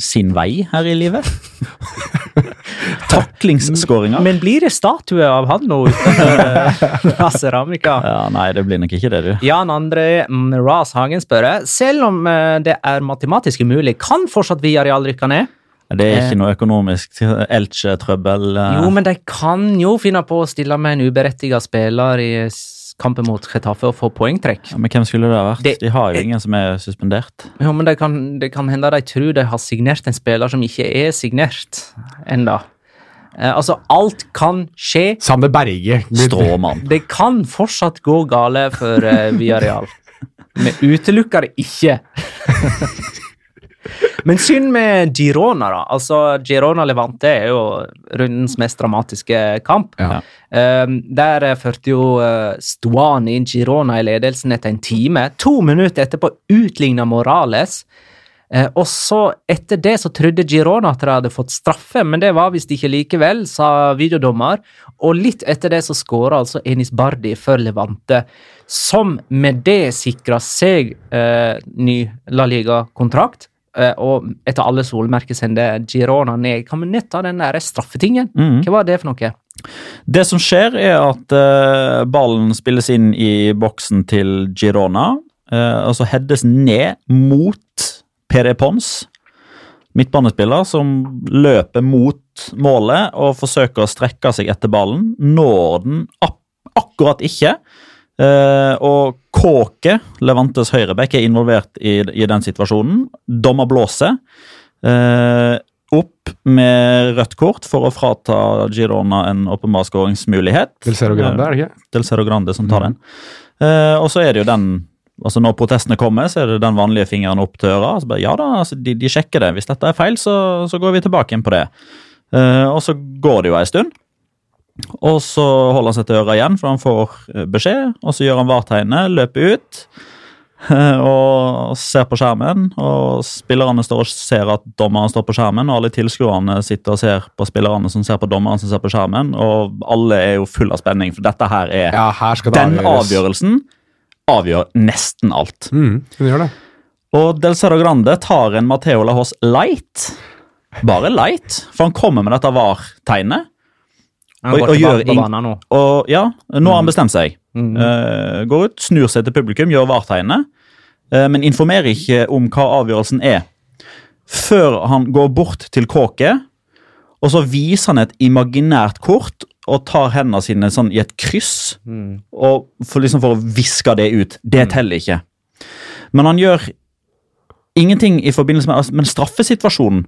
sin vei her i livet? <laughs> Taklingsskåringer? Men blir det statue av han nå utenfor La Ceramica? Ja, nei, det blir nok ikke det, du. Jan André Ras Hagen spør selv om eh, det er matematisk umulig, kan fortsatt Villarreal rykke ned? Det er ikke noe økonomisk Elche-trøbbel. eh. Jo, men de kan jo finne på å stille med en uberettiget spiller i kampen mot Getafe og få poengtrekk. Ja, men hvem skulle det ha vært? Det- De har jo ingen som er suspendert. Jo, men det kan, det kan hende de tror de har signert en spiller som ikke er signert enda. Eh, altså, alt kan skje. Sander Berge Stråmann. Det kan fortsatt gå gale for uh, Villarreal. <laughs> Vi utelukker det ikke. <laughs> Men synd med Girona, da. Altså, Girona Levante er jo rundens mest dramatiske kamp. Ja. Um, der førte jo uh, Stuani Girona i ledelsen etter en time. To minutter etterpå utligna Morales. Eh, og så Etter det så trodde Girona at de hadde fått straffe, men det var visst ikke likevel, sa videodommer. Og litt etter det så skåra altså Enis Bardi for Levante, som med det sikra seg eh, ny La Liga-kontrakt. Eh, og etter alle solmerker sender Girona ned. Kan vi nett ta den der straffetingen? Mm. Hva var det for noe? Det som skjer, er at uh, ballen spilles inn i boksen til Girona, Uh, og så heades ned mot Pere Pons, midtbanespiller, som løper mot målet og forsøker å strekke seg etter ballen. Når den ak akkurat ikke. Eh, og Kåke, Levantes høyreback, er involvert i, i den situasjonen. Dommer blåser. Eh, opp med rødt kort for å frata Girona en åpenbar skåringsmulighet. Del Cerro Grande, er det ikke? Del Cerro Grande som tar den. Eh, og så er det jo den altså Når protestene kommer, så er det den vanlige fingeren opp til øra. Så bare, ja da, altså de, de sjekker det. Hvis dette er feil, så, så går vi tilbake inn på det. Eh, og så går det jo ei stund. Og så holder han seg til øra igjen, for han får eh, beskjed. Og så gjør han vartegnet, løper ut <laughs> og ser på skjermen. Og spillerne står og ser at dommeren står på skjermen, og alle tilskuerne sitter og ser på spillerne som ser på dommeren som ser på skjermen. Og alle er jo full av spenning, for dette her er Ja, her Den avgjøres. avgjørelsen avgjør nesten alt. Mm. Og Del Cerro Grande tar en Mateo Lahos light. Bare light, for han kommer med dette VAR-tegnet. Han Og- og gjør ing-. Og ja, nå har han bestemt seg. Mm. Uh, går ut, snur seg til publikum, gjør VAR-tegnet, eh, men informerer ikke om hva avgjørelsen er. Før han går bort til kåket, og så viser han et imaginært kort og tar hendene sine sånn i et kryss, Mm. og for, liksom for å viske det ut. Det teller ikke. Men han gjør ingenting i forbindelse med altså, men straffesituasjonen.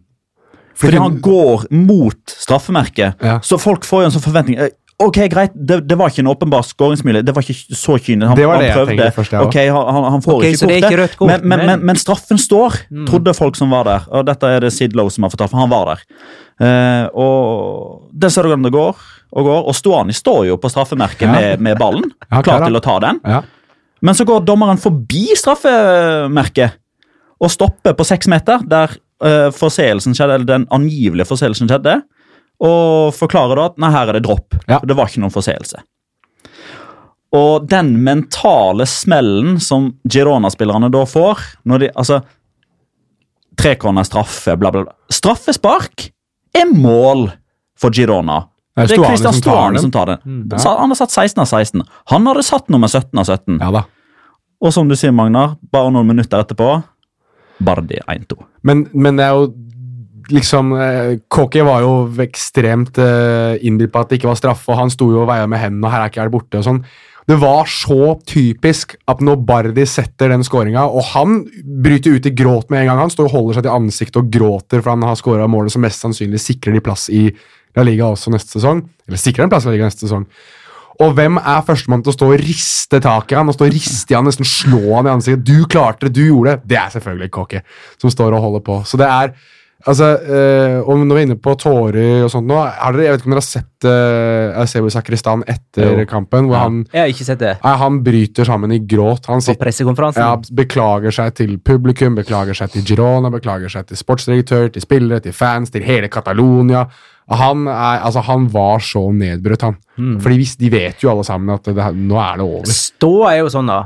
Fordi han går mot straffemerket, Ja. så folk får jo en sånn forventning. eh, Ok, greit, det, det var ikke en åpenbar skåringsmulighet. Det var ikke så kynisk. Han, Det det han prøvde. først, jeg ok, han, han- får okay, ikke kortet, kort, men, men, men- men, straffen står, trodde folk som var der. Og dette er det Sid Lowe som har fortalt, for han var der. Uh, og det ser du hvordan det går og går. Og Stuani står jo på straffemerket Ja. med, med ballen, <laughs> Ja, klar til å ta den. Ja. Men så går dommeren forbi straffemerket og stopper på seks meter, der forseelsen skjedde, eller den angivelige forseelsen skjedde, og forklarer da at nei, her er det dropp. Ja. Det var ikke noen forseelse. Og den mentale smellen som Girona-spillerne da får når de, altså, Trekorner straffe, bla, bla, bla. Straffespark er mål for Girona. Det er Christian som tar Stuani den. som tar den. ja. Han har satt 16 av 16. Han hadde satt nummer 17 av 17. ja. Og som du sier, Magnar, bare noen minutter etterpå Bardi 1-2. Men, men det er jo liksom eh, Kåke var jo ekstremt eh, innbitt på at det ikke var straffe, og han sto jo og veia med hendene, og her er ikke jeg borte og sånn. Det var så typisk at når Bardi setter den skåringa, og han bryter ut i gråt med en gang, han står og holder seg til ansiktet og gråter for han har skåra målet som mest sannsynlig sikrer de plass i La Liga også neste sesong. Eller sikrer en plass i La Liga neste sesong. Og hvem er førstemann til å stå og riste tak i han og stå og riste i han, nesten slå han i ansiktet? Du klarte det, du gjorde det. Det er selvfølgelig Kåke som står og holder på. Så det er Altså, øh, og når vi er inne på tårer og sånt nå, har dere, jeg vet ikke om dere har sett øh, Eusebio Sakristan etter Jo. kampen, hvor Ja. han, Jeg har ikke sett det nei, han bryter sammen i gråt. Han på sitter, pressekonferansen. ja, beklager seg til publikum, beklager seg til Girona, beklager seg til sportsdirektør, til spillere, til fans, til hele Catalonia. Han, er, altså, han var så nedbrutt, han. Fordi hvis, De vet jo alle sammen at det, nå er det over. Ståa er jo sånn, da,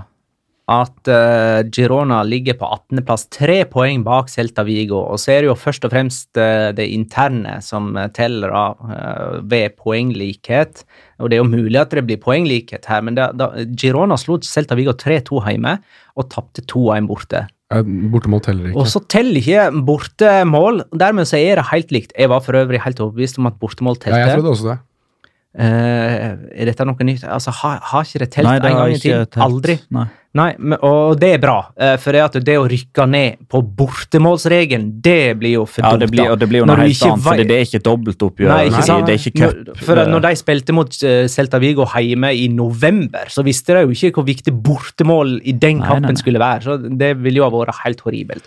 at uh, Girona ligger på 18.-plass, tre poeng bak Celta Vigo. Og så er det jo først og fremst uh, det interne som eh, teller av uh, ved poenglikhet. Og det er jo mulig at det blir poenglikhet her, men det, da, Girona slo Celta Vigo 3-2 hjemme og tapte 2-1 borte. Eh, Bortemål teller ikke. Og så teller ikke bortemål. Dermed så er det helt likt. Jeg var for øvrig helt overbevist om at bortemål Ja, jeg telte. trodde også det. Eh, er dette noe nytt? Altså, har, har ikke det telt Nei, det en gang i tiden? Aldri. Nei. Nei, men, og det er bra, eh, for det, at det å rykke ned på bortemålsregelen, det blir jo for Ja, dumt. det blir, og det blir jo noe helt annet, for det er ikke dobbeltoppgjør. Nei, ikke sant? Det er ikke cup. For når de spilte mot eh, Celta Vigo hjemme i november, så visste de jo ikke hvor viktig bortemål i den kampen skulle være. Så det ville jo ha vært helt horribelt.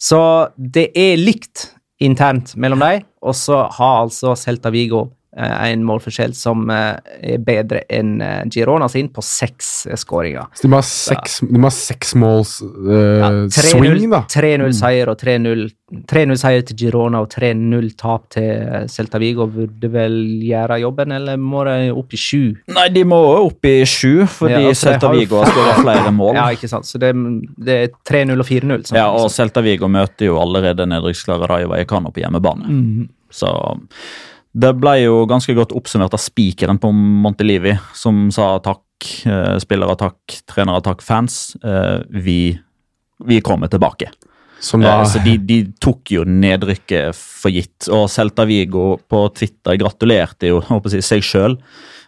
Så det er likt internt mellom dem, og så har altså Celta Vigo en målforskjell som eh, er bedre enn eh, Girona sin, på seks eh, skåringer. Så de må ha seks, de må ha seks måls uh, Ja, swing, da. 3-0 seier og 3-0 3-0 seier til Girona og 3-0 tap til Celta Vigo burde vel gjøre jobben, eller må de opp i sju? Nei, de må opp i sju, fordi Ja, altså, Celta Vigo har skåra flere mål. <laughs> Ja, ikke sant. Så det, det er 3-0 og 4-0. som- Ja, og Celta Vigo møter jo allerede nedrykksklare Raiva Ekano på hjemmebane. Mhm. Så det ble jo ganske godt oppsummert av spikeren på Montelivi, som sa takk, eh, spillere takk, trenere takk, fans. Eh, vi, vi kommer tilbake. Som da Eh, Så de, de tok jo nedrykket for gitt. Og Celta Vigo på Twitter gratulerte jo jeg, seg sjøl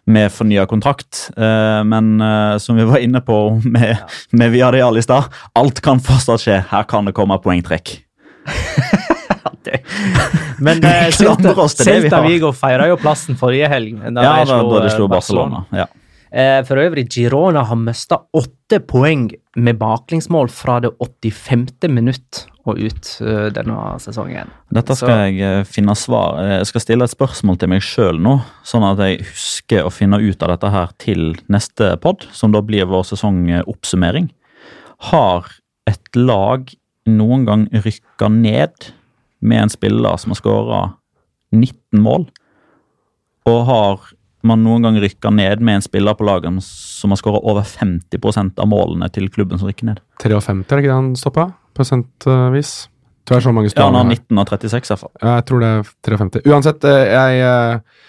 med fornya kontrakt. Men som vi var inne på med, med Viadial i stad, alt kan fortsatt skje. Her kan det komme poengtrekk. <laughs> <laughs> Men <laughs> eh, Celta. Vigo feira jo plassen forrige helg. Da Ja, da, da de eh, slo Barcelona. Ja. Eh, For øvrig, Girona har mista åtte poeng med baklengsmål fra det 85. minutt og ut eh, denne sesongen. Dette skal Så- jeg finne svar Jeg skal stille et spørsmål til meg sjøl nå, sånn at jeg husker å finne ut av dette her til neste pod, som da blir vår sesongoppsummering. Har et lag noen gang rykka ned med en spiller som har skåra 19 mål? Og har man noen gang rykka ned med en spiller på laget som har skåra over 50% av målene til klubben som rykker ned? 53, er det ikke det han stoppa? Prosentvis. Tror jeg så mange Ja, han har 19 av 36, i hvert fall. Jeg tror det er 53. Uansett, eh, jeg eh,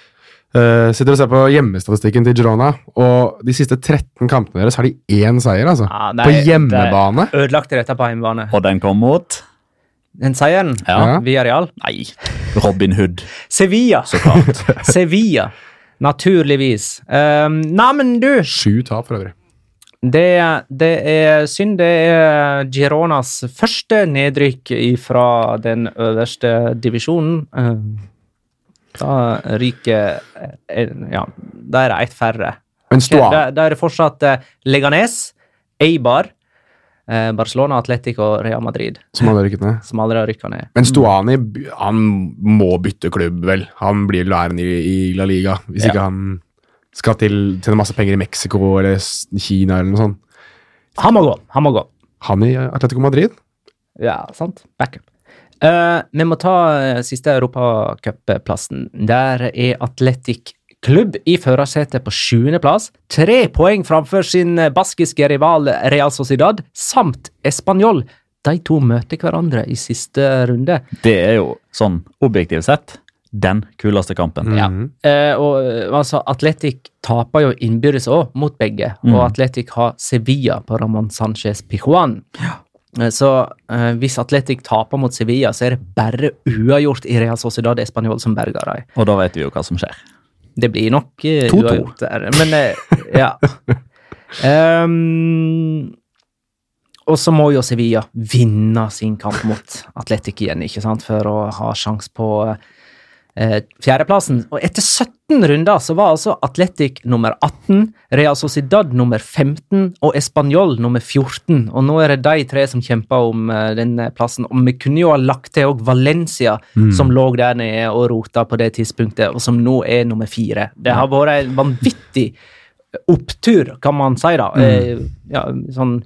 eh, sitter og ser på hjemmestatistikken til Girona, og de siste 13 kampene deres har de én seier, altså. Ja, på hjemmebane. de Ødelagte dette på hjemmebane. Og den kom mot Den seieren, Ja. via Real. Nei, Robin Hood, Sevilla. så klart. <laughs> Sevilla. Naturligvis. Um, Nei, men du Sju tap, for øvrig. Det, det er synd. Det er Gironas første nedrykk fra den øverste divisjonen. Eh, Da ryker eh, Ja, da er det ett færre. Men Ok, Stoa, Da, da er det fortsatt eh, Leganes, Eibar, Barcelona, Atletic og Real Madrid som rykket ned. aldri har rykka ned. Men Stoani han må bytte klubb, vel. Han blir lærende i, i La Liga hvis Ja. ikke han skal til tjene masse penger i Mexico eller Kina eller noe sånt. Han må gå. Han må gå. Han i Atletico Madrid? Ja, sant. Backup. Uh, vi må ta uh, siste europacupplassen. Der er Atletic klubb i førersetet på sjuendeplass. Tre poeng framfor sin eh, baskiske rival Real Sociedad samt Español. De to møter hverandre i siste runde. Det er jo sånn objektivt sett den kuleste kampen. Ja. Eh, og eh, altså, Atletic taper jo innbyrdes òg mot begge, og Atletic har Sevilla på Ramón Sánchez Pijuan. Ja. Så eh, hvis Atletic taper mot Sevilla, så er det bare uavgjort i Real Sociedad Español som berger dem. Og da vet vi jo hva som skjer. Det blir nok eh, 2-2. uavgjort der, men uh, ja. Um, <laughs> og så må jo Sevilla vinne sin kamp mot Atletic igjen, ikke sant, for å ha sjanse på uh, fjerdeplassen. Og etter 17 18 runder så var altså Atletic nummer 18, Real Sociedad nummer 15 og Español nummer 14. Og nå er det de tre som kjemper om uh, denne plassen. Og vi kunne jo ha lagt til òg Valencia, som lå der nede og rota på det tidspunktet, og som nå er nummer fire. Det har vært en vanvittig opptur, kan man si, da. Eh, ja, sånn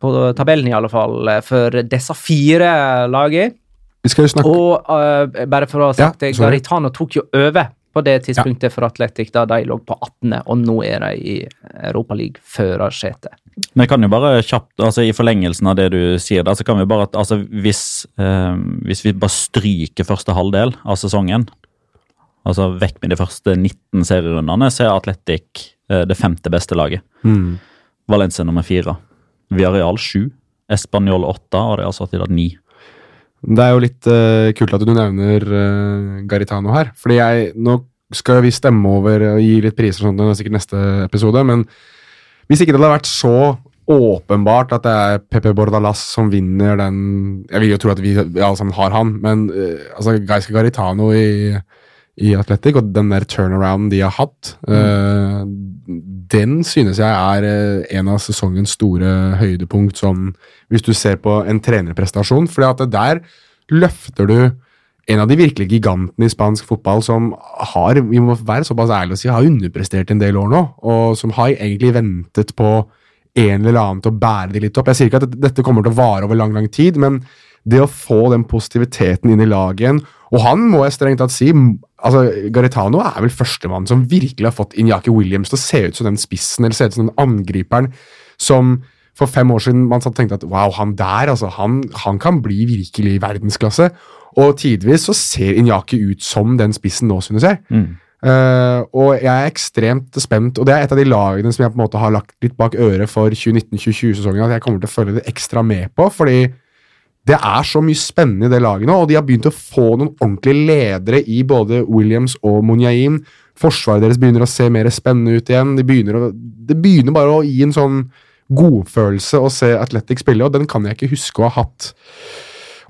på tabellen, i alle fall, eh, for disse fire lagene. Vi skal jo snakke Og uh, bare for å ha sagt det. Garitano tok jo over på det tidspunktet for Atletic, da de lå på 18., og nå er de i Europaliga-førersetet. Men kan jo bare kjapt, altså I forlengelsen av det du sier, da, så kan vi bare at altså, hvis, eh, hvis vi bare stryker første halvdel av sesongen, altså vekk med de første 19 serierundene, så er Atletic eh, det femte beste laget. Mm. Valencia nummer fire. Villarreal sju. Español åtte og Real Sociedad ni. Det er jo litt uh, kult at du nevner uh, Garitano her. Fordi jeg, Nå skal vi stemme over og gi litt priser, og sånt, det er sikkert neste episode. Men hvis ikke det hadde vært så åpenbart at det er Pepe Bordalas som vinner den Jeg vil jo tro at vi alle sammen har han, men uh, altså Geiske Garitano i, i Atletic og den der turnarounden de har hatt, eh, den synes jeg er eh, en av sesongens store høydepunkt sånn hvis du ser på en trenerprestasjon. For der løfter du en av de virkelig gigantene i spansk fotball som har, vi må være såpass ærlige å si, har underprestert en del år nå, og som har egentlig ventet på en eller annen til å bære de litt opp. Jeg sier ikke at dette kommer til å vare over lang, lang tid, men det å få den positiviteten inn i laget igjen Og han må jeg strengt tatt si altså Garitano er vel førstemann som virkelig har fått Inyaki Williams til å se ut som den spissen, eller se ut som den angriperen som for fem år siden man satt og tenkte at wow, han der, altså, han, han kan bli virkelig verdensklasse. Og tidvis så ser Inyaki ut som den spissen nå, synes jeg. Eh, og jeg er ekstremt spent, og det er et av de lagene som jeg på en måte har lagt litt bak øret for 2019-2020-sesongen, at jeg kommer til å følge det ekstra med på, fordi det er så mye spennende i det laget nå, og de har begynt å få noen ordentlige ledere i både Williams og Munyain. Forsvaret deres begynner å se mer spennende ut igjen. De begynner å, det begynner bare å gi en sånn godfølelse å se Athletic spille, og den kan jeg ikke huske å ha hatt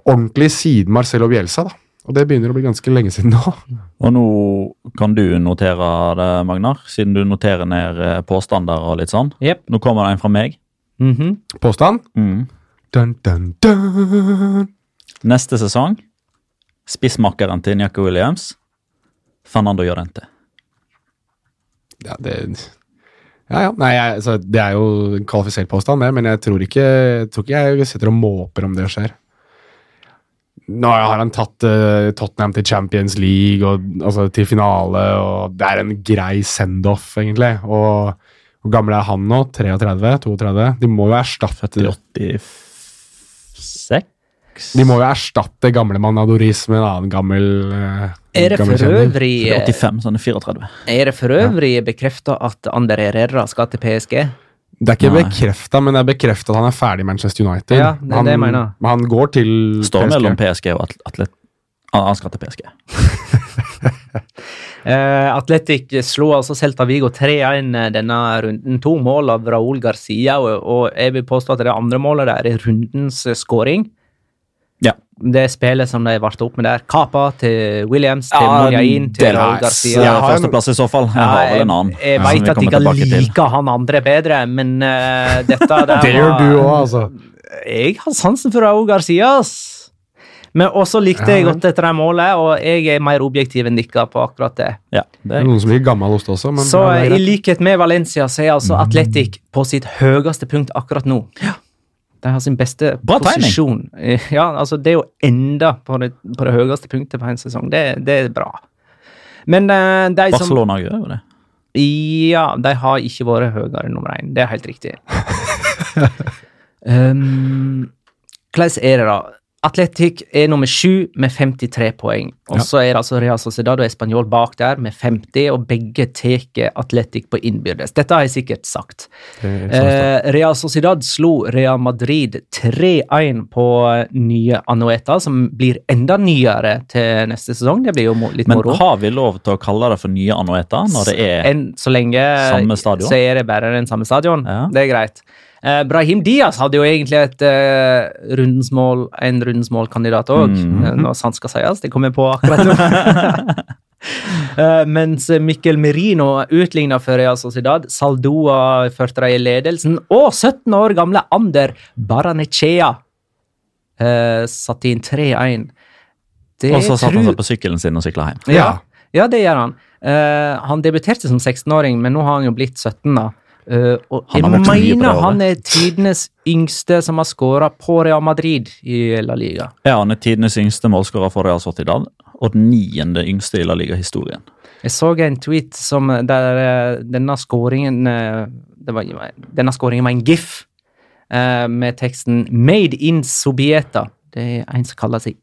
ordentlig siden Marcelo Bielsa. da. Og det begynner å bli ganske lenge siden nå. <laughs> Og nå kan du notere det, Magnar, siden du noterer ned eh, påstander og litt sånn. Yep. Nå kommer det en fra meg. Mhm. Påstand? Mm. Dun, dun, dun. Neste sesong spissmakeren til Njaka Williams, Fernando Llorente. Ja, det ja, ja. Nei, jeg, altså, det er jo en kvalifisert påstand, det, men jeg tror, ikke, jeg tror ikke jeg sitter og måper om det skjer. Nå har han tatt uh, Tottenham til Champions League og altså, til finale, og det er en grei send-off, egentlig. Og hvor gammel er han nå? 33? 32? De må jo erstatte 80, Seks? De må jo erstatte gamle Manadoris med en annen gammel eh, Er det gammel for øvrig 85, sånn 34. Er det for øvrig ja. bekrefta at Ander Herrera skal til PSG? Det er ikke bekrefta, men det er bekrefta at han er ferdig i Manchester United. Ja, det, han, det jeg mener. han går til Står PSG. mellom PSG og Atlet... Ah, han skal til PSG. <laughs> Eh, Atletic slo altså Celta Vigo 3-1 denne runden. To mål av Raúl Garcia, og, og jeg vil påstå at det andre målet der er rundens skåring. Ja. Det spillet som de varte opp med der. Kapa til Williams, til Ja, Monjain, til Raúl. Garcia. Ja, har Førsteplass i så fall. Jeg har vel en annen. Jeg, jeg veit vet at jeg liker han andre bedre, men uh, dette <laughs> der Det gjør du òg, altså. Jeg har sansen for Raúl Garcia, ass. Men også likte jeg godt etter det målet, og jeg er mer objektiv enn dere på akkurat det. Ja, det Det er noen som blir gammel ost også, men Så ja, det er i likhet med Valencia så er altså Atletic på sitt høyeste punkt akkurat nå. De har sin beste Bra timing. posisjon. Ja, altså Det jo enda på det, på det høyeste punktet på en sesong. Det, det er bra. Men eh, de som Barcelona gjør jo det. Ja, de har ikke vært høyere enn nummer én. Det er helt riktig. <laughs> um, hvordan er det, da? Atletic er nummer sju med 53 poeng. Og Ja. så er det altså Real Sociedad og Español bak der med 50, og begge tar Atletic på innbyrdes. Dette har jeg sikkert sagt. Eh, Real Sociedad slo Real Madrid 3-1 på nye Anoeta, som blir enda nyere til neste sesong. Det blir jo litt Men moro. har vi lov til å kalle det for nye Anoeta når det er en, så lenge Samme stadion? så er det bare den samme stadion. Ja. Det er greit. Eh, Brahim Diaz hadde jo egentlig et eh, rundens mål, en rundens målkandidat òg, -hmm. når sant skal sies. Det kom jeg på akkurat nå. <laughs> Eh, mens Mikkel Merino utligna for Real Sociedad. Saldoa førte dem i ledelsen. Og 17 år gamle Ander Baranechea uh, satte inn 3-1. Og så satte han seg på sykkelen sin og sykla hjem. Ja, ja det gjør han. Eh, han debuterte som 16-åring, men nå har han jo blitt 17. da. Eh, og jeg det mener han er tidenes yngste som har skåra på Real Madrid i La Liga. Ja, han er tidenes yngste målskårer for Real Sociedad, og den niende yngste i La Liga-historien. Jeg så en tweet som der eh, denne skåringen eh, var, Denne skåringen var en gif uh, med teksten 'Made in Sobieta'. Det er en som kaller seg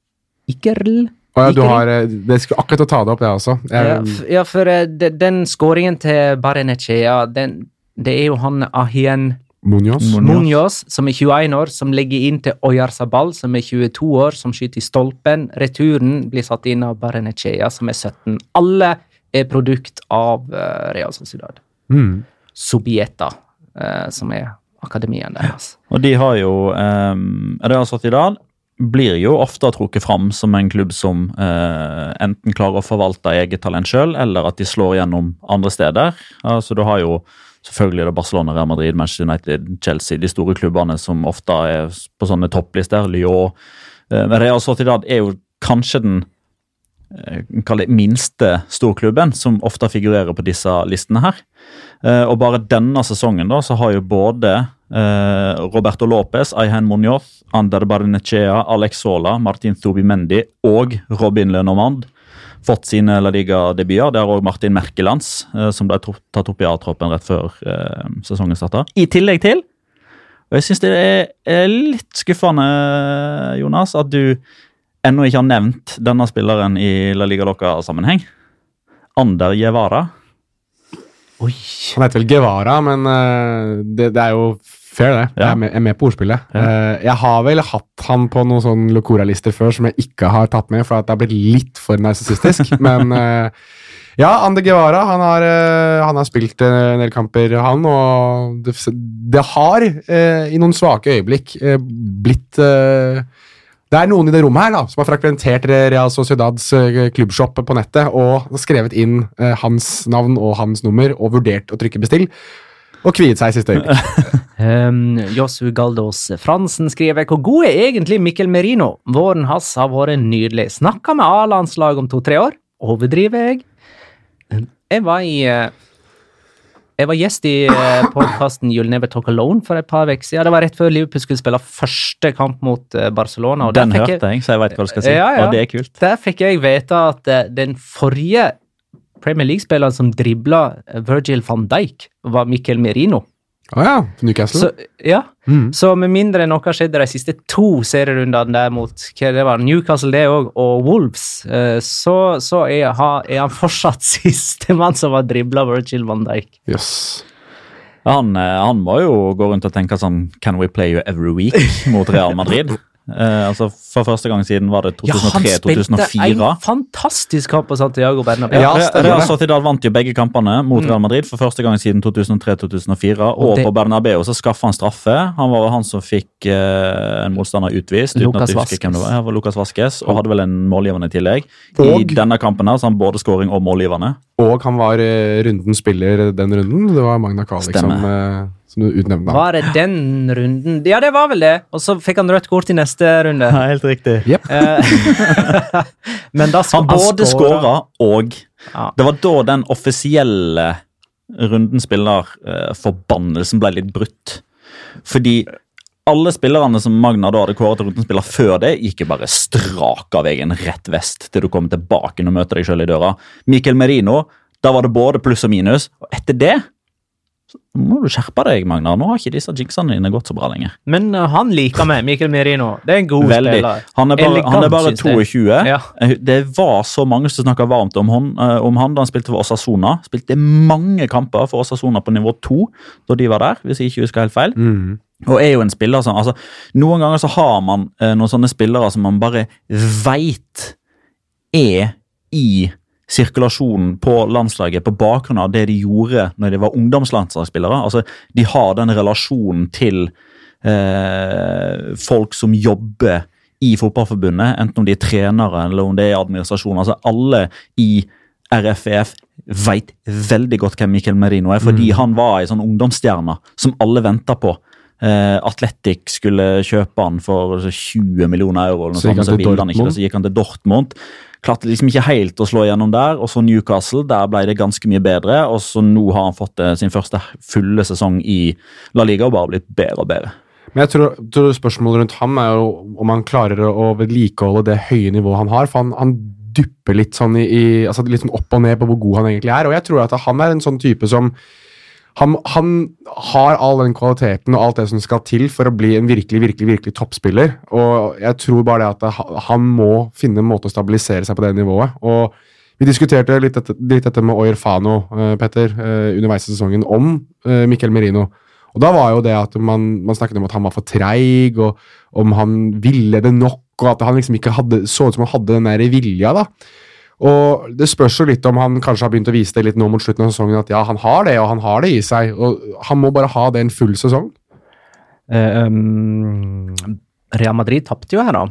Ikerl. Oh, ja, du har, det skulle akkurat å ta det opp, jeg også. Ja, Jeg, ja, for eh, de- den skåringen til Barenechea, den, det er jo han Ahien Munoz. Munoz, som er 21 år, som legger inn til Oyarzabal, som er 22 år, som skyter i stolpen. Returen blir satt inn av Barenechea, som er 17. Alle er produkt av eh, Real Sociedad. Mm. Subieta, eh, som er akademien deres. Og de har jo um, Real Sociedad blir jo ofte trukket fram som en klubb som eh, enten klarer å forvalte eget talent sjøl, eller at de slår gjennom andre steder. Altså, du har jo selvfølgelig er det Barcelona, Real Madrid, Manchester United, Chelsea, de store klubbene som ofte er på sånne topplister. Lyon. Eh, men Real Sociedad er jo kanskje den eh, det minste storklubben som ofte figurerer på disse listene her. Eh, og bare denne sesongen da, så har jo både Roberto Lopez, Ayhan Munoz, Ander Barnechea, Alex Sola, Martin Thubimendi og Robin Lenormand fått sine La Liga-debuter. Det har òg Martin Merkelands, eh, som ble tatt opp i A-troppen rett før eh, sesongen starta. I tillegg til Og jeg syns det er, litt skuffende, Jonas, at du ennå ikke har nevnt denne spilleren i La Liga Loca-sammenheng. Ander Guevara. Oi! Han heter vel Guevara, men eh, det, det er jo fair, det. Jeg er med, jeg er med på ordspillet. Eh, jeg har vel hatt han på noen sånn Locora-lister før som jeg ikke har tatt med, for at det har blitt litt for narsissistisk. <laughs> men eh, ja, Ander Guevara han har, eh, han har spilt en del kamper, han, og det, det har i noen svake øyeblikk blitt det er noen i det rommet her da, som har frekventert Real Sociedads klubbshop på nettet og skrevet inn hans navn og hans nummer og vurdert å trykke bestill, og kviet seg i siste øyeblikk. <laughs> Um, Josu Galdos Fransen skriver Hvor god er egentlig Mikkel Merino? Våren hans har vært nydelig. Snakka med A-landslaget om to-tre år. Overdriver jeg? Jeg var i eh, Jeg var gjest i uh, podkasten You'll Never Talk Alone for et par uker siden. Det var rett før Liverpool skulle spille første kamp mot eh, Barcelona. Den hørte jeg, så jeg veit hva du skal si. Ja, ja. Og det er kult. Der fikk jeg vite at eh, den forrige Premier League-spilleren som dribla Virgil van Dijk, var Mikkel Merino. Å ja, Newcastle. Så, ja. Mm. så med mindre noe har skjedd de siste to serierundene der mot hva det var, Newcastle det også, og Wolves, eh, så, så er, er han fortsatt <laughs> sistemann som har dribla Virgil van Dijk. Yes. Han, eh, han må jo gå rundt og tenke sånn Can we play you every week mot Real Madrid? <laughs> Eh, altså For første gang siden var det 2003-2004. Ja, han spilte en fantastisk kamp på Santiago Bernabeu. Ja, Real. Sociedad vant jo begge kampene mot Real Madrid for første gang siden 2003-2004. Og, det- på Bernabeu så skaffa han straffe. Han var han som fikk eh, en motstander utvist. uten Lucas at jeg hvem det var. Ja, var Lucas Vasques, og hadde vel en målgivende i tillegg. I Og- denne kampen her så han både scoring og målgivende. Og han var eh, rundens spiller den runden. Det var Magna Kallik som, eh, som du utnevnte. Var det den runden? Ja, det var vel det. Og så fikk han rødt kort i neste runde. Ja, helt riktig. Yep. <laughs> Men da Han både skåra- og Ja. Det var da den offisielle runden spiller-forbannelsen ble litt brutt. Fordi alle spillerne som Magna da hadde kåret til rundens spiller før det, gikk jo bare strak av veien rett vest til du kommer tilbake og møter deg sjøl i døra. Michael Merino, da var det både pluss og minus. Og etter det så må du skjerpe deg, Magnar. Nå har ikke disse jinxene dine gått så bra lenger. Men uh, han liker meg, Mikkel Merino. Det er en god Veldig. spiller. Han er bare, Elegant, han er bare 22. Ja. Eh, Det var så mange som snakka varmt om, hon, uh, om han da han spilte for Osasona. Spilte mange kamper for Osasona på nivå 2 da de var der, hvis jeg ikke husker helt feil. Mm. Og er jo en spiller som altså, Noen ganger så har man uh, noen sånne spillere som man bare veit er i sirkulasjonen på landslaget på bakgrunn av det de gjorde når de var ungdomslandslagsspillere. Altså, De har den relasjonen til eh, folk som jobber i fotballforbundet, enten om de er trenere eller om det er administrasjon. altså Alle i RFEF vet veldig godt hvem Mikkel Merino er, fordi han var ei sånn ungdomsstjerne som alle venta på. Uh, Atletic skulle kjøpe han for 20 millioner euro, Så sånt, han så han ikke så gikk han til Dortmund. Klarte liksom ikke helt å slå gjennom der, og så Newcastle, der ble det ganske mye bedre. Og så nå har han fått eh, sin første fulle sesong i La Liga og bare blitt bedre og bedre. Men jeg tror, tror spørsmålet rundt ham er jo om han klarer å vedlikeholde det høye nivået han har. For han, han dupper litt sånn i, i altså litt sånn opp og ned på hvor god han egentlig er. Og jeg tror at han er en sånn type som han, han har all den kvaliteten og alt det som skal til for å bli en virkelig virkelig, virkelig toppspiller. Og jeg tror bare det at ha- han må finne en måte å stabilisere seg på det nivået. Og vi diskuterte litt dette, litt dette med Oyer Fano, eh, Petter, eh, underveis i sesongen, om eh, Mikkel Merino. Og da var jo det at man, man snakket om at han var for treig, og om han ville det nok, og at han liksom ikke hadde, så ut som han hadde den der vilja. da. Og Det spørs jo litt om han kanskje har begynt å vise det litt nå mot slutten av sesongen, at ja, han har det, og han har det i seg. og Han må bare ha det en full sesong. Eh, um, Real Madrid tapte jo her, da.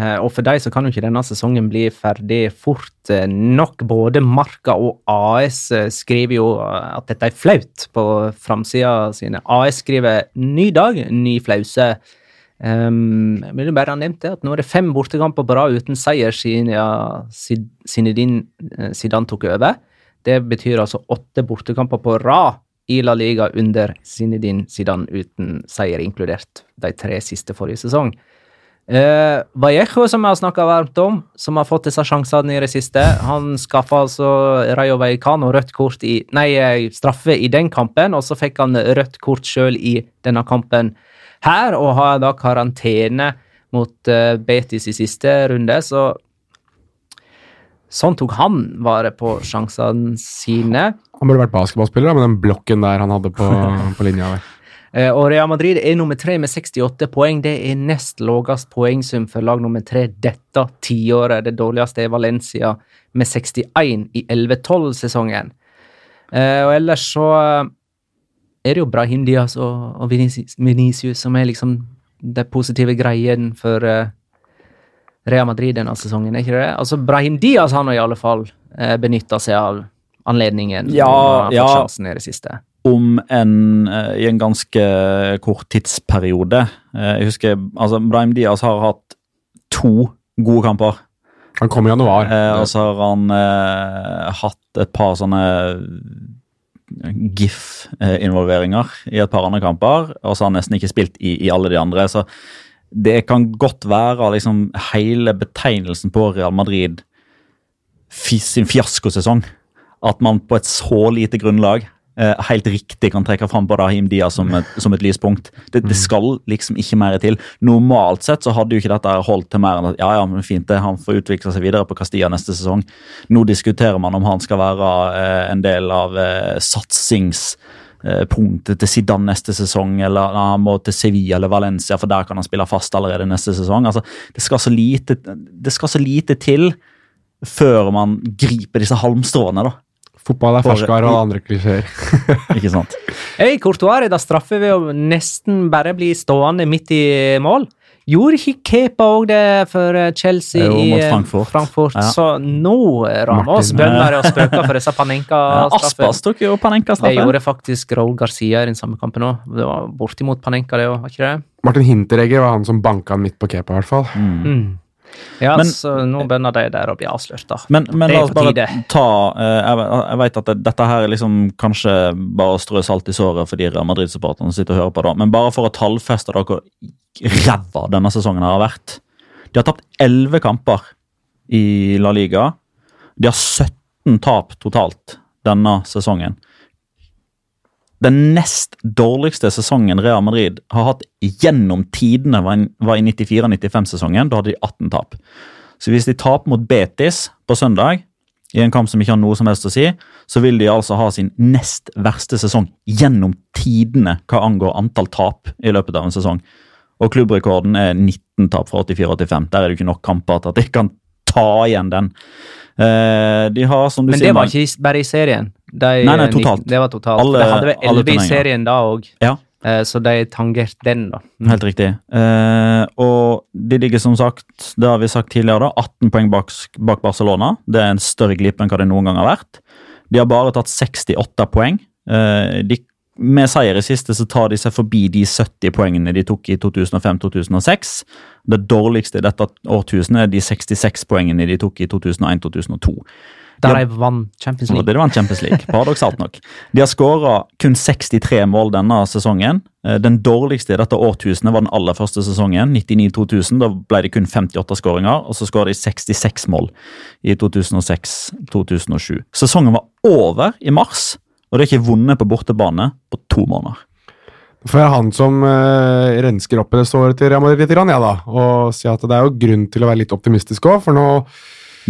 Eh, og for dem så kan jo ikke denne sesongen bli ferdig fort eh, nok. Både Marca og AS eh, skriver jo eh, at dette er flaut på framsida sine. AS skriver 'ny dag, ny flause'. Um, jeg vil bare nevnt det, at nå er det fem bortekamper på rad uten seier siden ja, Zinedine eh, Zidane tok over. Det betyr altså åtte bortekamper på rad i La Liga under Zinedine Zidane uten seier, inkludert de tre siste forrige sesong. Uh, Vallejo, som jeg har snakka varmt om, som har fått disse sjansene i det siste, han skaffa altså Rayo Vallecano rødt kort i Nei, eh, straffe i den kampen, og så fikk han rødt kort sjøl i denne kampen her, og har da karantene mot uh, Betis i siste runde, så Sånn tok han vare på sjansene sine. Han burde vært basketballspiller da, med den blokken der han hadde på, <laughs> på linja. der. Eh, Og Real Madrid er nummer tre med 68 poeng. Det er nest lavest poengsum for lag nummer tre dette tiåret. Det dårligste er Valencia med 61 i 11-12-sesongen. Eh, Og ellers så er det jo Brahim Diaz og, og Vinicius, Vinicius som er liksom de positive greiene for uh, Real Madrid denne sesongen, er ikke det? Altså, Brahim Diaz har nå i alle fall uh, benytta seg av anledningen. Ja, ja. i det siste. om en, uh, i en ganske kort tidsperiode. Uh, jeg husker, altså Brahim Diaz har hatt to gode kamper. Han kom i januar. Eh, og så har han eh, hatt et par sånne GIF-involveringer i et par andre kamper, og så har han nesten ikke spilt i, i alle de andre. Så det kan godt være liksom hele betegnelsen på Real Madrid sin fiaskosesong. At man på et så lite grunnlag helt riktig kan trekke fram Badahim Dia som et, som et lyspunkt. Det, det skal liksom ikke mer til. Normalt sett så hadde jo ikke dette holdt til mer enn at ja, ja, men fint det, han får utvikle seg videre på Castilla neste sesong. Nå diskuterer man om han skal være eh, en del av eh, satsings eh, punktet til Zidane neste sesong, eller han må til Sevilla eller Valencia, for der kan han spille fast allerede neste sesong. Altså, det, skal så lite, det skal så lite til før man griper disse halmstråene, da. Fotball er ferskvare og andre klisjeer. <laughs> Ikke sant? Hey, Courtois da straffe ved å nesten bare bli stående midt i mål. Gjorde ikke Kepa òg det for eh, Chelsea Jo, i eh, Frankfurt. Ja. Så nå rammer oss bønder og spøker for disse Panenka-straffene. <laughs> Aspas tok jo Panenka-straffen. Det gjorde faktisk Raúl Garcia i den samme kampen òg. Det var bortimot Panenka, det òg, var ikke det? Martin Hinteregger var han som banka han midt på Kepa, i hvert fall. Mm. Ja, Men- så nå bønner de der å bli avslørt, da. Men, men la oss bare tide. ta eh, Jeg, jeg vet at det, dette her er liksom kanskje bare å strø salt i såret for de Real Madrid-supporterne som sitter og hører på, da. men bare for å tallfeste dere ræva denne sesongen har vært. De har tapt 11 kamper i La Liga. De har 17 tap totalt denne sesongen. Den nest dårligste sesongen Real Madrid har hatt gjennom tidene, var i- 94-95-sesongen. Da hadde de 18 tap. Så hvis de taper mot Betis på søndag, i en kamp som ikke har noe som helst å si, så vil de altså ha sin nest verste sesong gjennom tidene hva angår antall tap i løpet av en sesong. Og klubbrekorden er 19 tap fra 84-85. Der er det ikke nok kamper til at de kan ta igjen den. Eh, de har, som du Men sier det var ikke bare i serien. De, Nei, nei, totalt. Det var totalt. Alle- de hadde vel elleve i serien da òg. Ja, Eh, så de tangerte den, da. Helt riktig. Eh, og de ligger som sagt, det har vi sagt tidligere, da, 18 poeng bak, bak Barcelona. Det er en større glipp enn hva det noen gang har vært. De har bare tatt 68 poeng. Eh, de, med seier i siste så tar de seg forbi de 70 poengene de tok i 2005-2006. Det dårligste i dette årtusenet er de 66 poengene de tok i 2001-2002. Der Ja. de vant Champions League. Der var en Champions League, paradoksalt nok. De har skåra kun 63 mål denne sesongen. Eh, Den dårligste i dette årtusenet var den aller første sesongen, 99-2000. Da ble det kun 58 skåringer, og så skåra de 66 mål i 2006-2007. Sesongen var over i mars, og det er ikke vunnet på bortebane på to måneder. For jeg er han som uh, rensker opp i det såret til Real Madrid litt, ja, da, og sier at det er jo grunn til å være litt optimistisk òg, for nå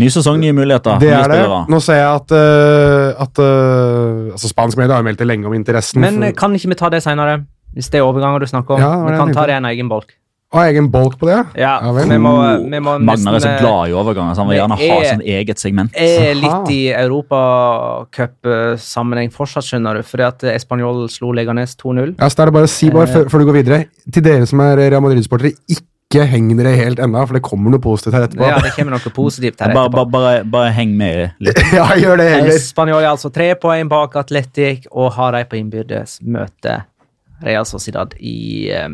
Ny sesong, nye muligheter. det er det. Nå ser jeg at, uh, at uh, altså Spansk media har jo meldt det lenge om interessen. Men for- eh, kan ikke vi ta det seinere? Hvis det er overganger du snakker om. Ja, vi kan ta det i en egen bolk. Å, egen bolk på det? Ja, Ja vel. vi må, vi må Magnar er så glad i overganger, så han vil gjerne ha sånn eget segment. er litt i europacupsammenheng fortsatt, skjønner du. Fordi at Español slo Leganes 2-0. Ja, så da er det bare å si, bare før, før du går videre, til dere som er Real Madrid-sportere, ikke heng dere helt ennå, for det kommer noe positivt her etterpå. Ja, det kommer noe positivt her etterpå. bare, bare, bare heng med litt. <laughs> Ja, gjør det heller. Spanjol er altså tre poeng bak Atletic og har de på innbyrdes møte Real Sociedad i eh,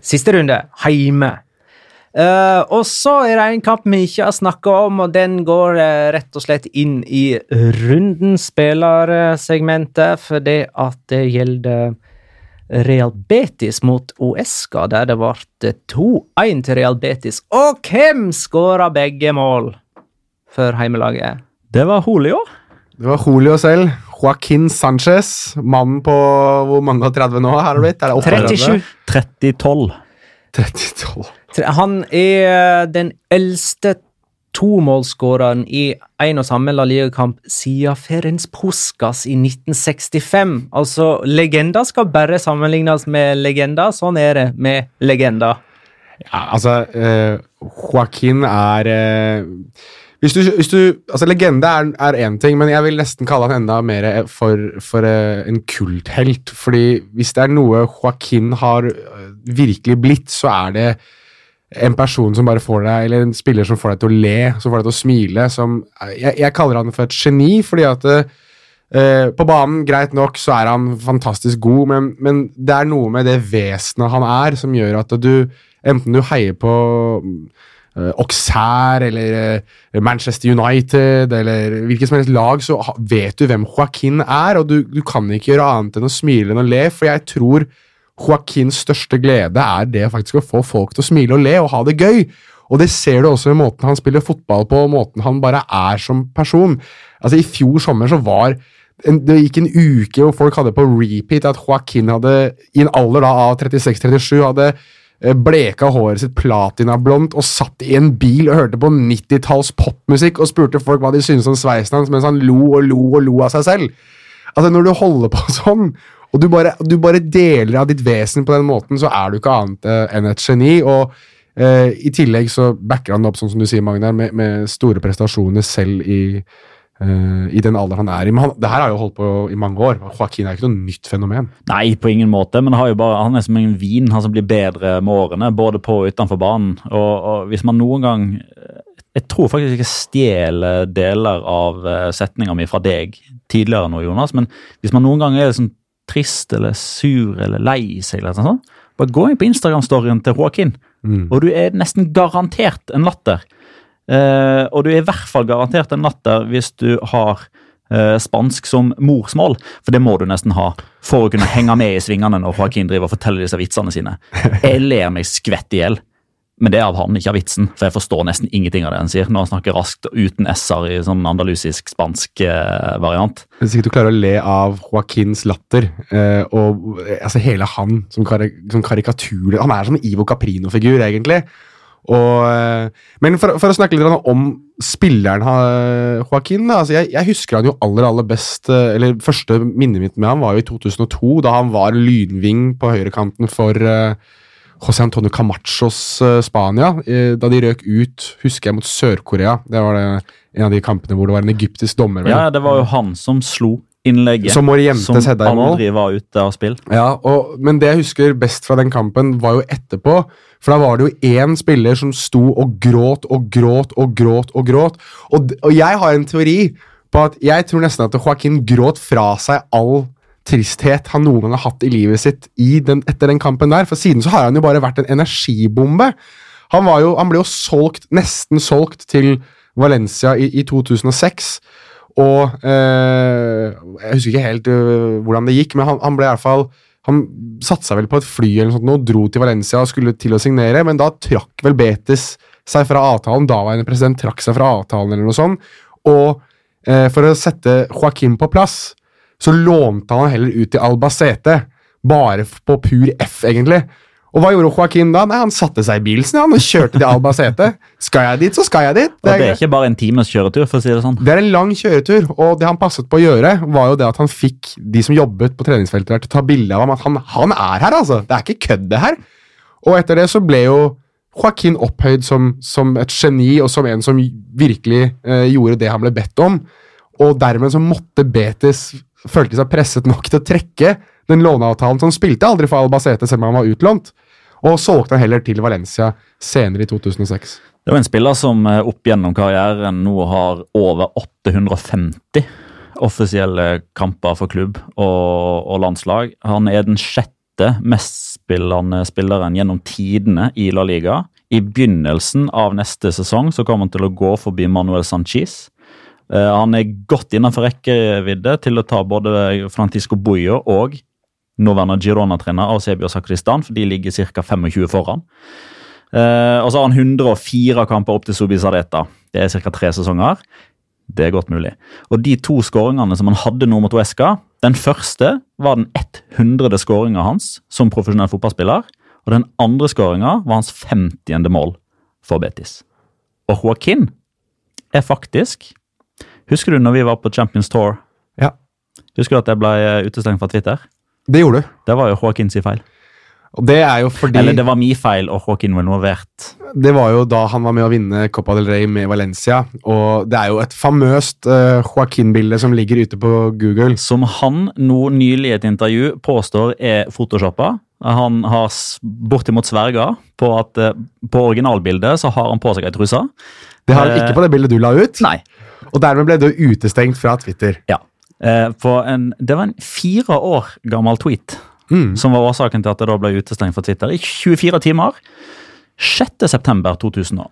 siste runde, heime. Uh, og så er det en kamp vi ikke har snakka om, og den går uh, rett og slett inn i runden spillersegmentet, fordi at det gjelder Real Betis mot Oesca, der det ble 2-1 til Real Betis. Og hvem skåra begge mål for heimelaget? Det var Julio. Det var Julio selv. Joaquin Sanchez. Mannen på hvor mange og 30 nå Er det blitt? Er det 37. 30-12. 32. Tre- Han er den eldste tomålsskåreren i en og samme La Liga-kamp siden Ferenc Puskas i 1965. Altså, legender skal bare sammenlignes med legender. Sånn er det med legender. Ja, altså eh, Joaquin er eh, hvis, du, hvis du Altså, legende er, én ting, men jeg vil nesten kalle han enda mer for, for eh, en kulthelt. Fordi hvis det er noe Joaquin har eh, virkelig blitt, så er det en person som bare får deg, eller en spiller som får deg til å le, som får deg til å smile. Som, jeg, jeg kaller han for et geni, fordi at uh, på banen, greit nok, så er han fantastisk god, men, men det er noe med det vesenet han er, som gjør at du Enten du heier på uh, Auxerre eller uh, Manchester United eller hvilket som helst lag, så vet du hvem Joaquin er, og du, du kan ikke gjøre annet enn å smile enn å le, for jeg tror Joaquins største glede er det faktisk å få folk til å smile og le og ha det gøy. Og det ser du også i måten han spiller fotball på, og måten han bare er som person. Altså I fjor sommer så var en, Det gikk en uke hvor folk hadde på repeat at Joaquin hadde, i en alder da av 36-37, hadde eh, bleka håret sitt platinablondt og satt i en bil og hørte på 90-talls popmusikk og spurte folk hva de syntes om sveisen hans, mens han lo og lo og lo av seg selv. Altså Når du holder på <laughs> sånn, og du bare, du bare deler av ditt vesen på den måten, så er du ikke annet eh, enn et geni. og eh, I tillegg så backer han opp, sånn som du sier, Magnar, med, med store prestasjoner selv i, eh, i den alderen han er i. Men han, det her har jo holdt på i mange år. Joaquin er ikke noe nytt fenomen. Nei, på ingen måte, men bare, han er som en vin han som blir bedre med årene, både på og utenfor banen. Og, og hvis man noen gang Jeg tror faktisk ikke jeg stjeler deler av eh, setninga mi fra deg tidligere nå, Jonas, men hvis man noen gang er sånn trist eller sur eller lei seg, eller sånt, bare gå inn på Instagram-storyen til Joaquin, og du er nesten garantert en latter. Eh, og du er i hvert fall garantert en latter hvis du har eh, spansk som morsmål, for det må du nesten ha for å kunne henge med i svingene når Joaquin driver og forteller disse vitsene sine. Jeg ler meg skvett i hjel, men det er av han, ikke av vitsen, for jeg forstår nesten ingenting av det han sier når han snakker raskt uten s-er i sånn andalusisk-spansk eh, variant. Hvis ikke du klarer å le av Joaquins latter, eh, og eh, altså hele han som, karik som karikatur Han er som en Ivo Caprino-figur, egentlig. Og, eh, men for, for å snakke litt om spilleren Joaquin da, altså jeg, jeg husker han jo aller aller best eh, Eller første minnet mitt med han var jo i 2002, da han var lynving på høyrekanten for eh, José Antonio Camachos eh, Spania. da de røk ut, husker jeg, mot Sør-Korea. Det var det, en av de kampene hvor det var en egyptisk dommer. vel? Ja, det var jo han som slo innlegget Som som aldri var ute av spill. Ja, og, Men det jeg husker best fra den kampen, var jo etterpå. For da var det jo én spiller som sto og gråt og gråt og gråt. Og gråt. Og, og jeg har en teori på at jeg tror nesten at Joaquin gråt fra seg all tristhet han noen gang har hatt i livet sitt i den, etter den kampen der. For siden så har han jo bare vært en energibombe. Han, jo, han ble jo solgt, nesten solgt til Valencia i, i 2006. Og eh, Jeg husker ikke helt uh, hvordan det gikk, men han, han ble i hvert fall han satsa vel på et fly eller noe sånt og dro til Valencia og skulle til å signere, men da trakk vel Betis seg fra avtalen. Daværende president trakk seg fra avtalen eller noe sånt. Og eh, for å sette Joaquin på plass, så lånte han heller ut til Albacete. Bare på pur F, egentlig. Og hva gjorde Joaquin da? Nei, Han satte seg i bilen sin han, og kjørte til Albacete. <laughs> Skal jeg dit, så skal jeg dit. Og det er ikke bare en times kjøretur, for å si det sånn. Det er en lang kjøretur, og det han passet på å gjøre, var jo det at han fikk de som jobbet på treningsfeltet der, til å ta bilde av ham. At han, han er her, altså! Det er ikke kødd, det her. Og etter det så ble jo Joaquin opphøyd som, som et geni, og som en som virkelig eh, gjorde det han ble bedt om. Og dermed så måtte Betis følte seg presset nok til å trekke den låneavtalen som spilte aldri for Albacete, selv om han var utlånt. Og solgte han heller til Valencia senere i 2006. Det jo en spiller som eh, opp gjennom karrieren nå har over 850 offisielle kamper for klubb og, og landslag. Han er den sjette mestspillende spilleren gjennom tidene i La Liga. I begynnelsen av neste sesong så kommer han til å gå forbi Manuel Sanchis. Eh, han er godt innenfor rekkevidde til å ta både Francisco Boyo og nåværende Girona-trener Ausebio Sakristan, for de ligger ca. 25 foran. Eh, og så har han 104 kamper opp til Subisareta. Det er ca. tre sesonger. Det er godt mulig. Og de to skåringene som han hadde nå mot Uesca, den første var den 100. skåringa hans som profesjonell fotballspiller. Og den andre skåringa var hans 50. mål for Betis. Og Joaquin er faktisk Husker du når vi var på Champions Tour? Ja, Husker du at jeg ble eh, utestengt fra Twitter? det gjorde du. Det var jo Hawkins i feil. Og det er jo fordi Eller det var min feil, og Joaquin var involvert. Det var jo da han var med å vinne Copa del Rey med Valencia. Og det er jo et famøst uh, Joaquin-bilde som ligger ute på Google. som han nå nylig i et intervju påstår er photoshoppa. Han har bortimot sverga på at uh, på originalbildet så har han på seg ei truse. Det har han ikke på det bildet du la ut. Nei. Og dermed ble du utestengt fra Twitter. Ja. Eh, på en, det var en fire år gammel tweet Mm. som var årsaken til at jeg da ble utestengt fra Twitter i 24 timer. 6.9.2018.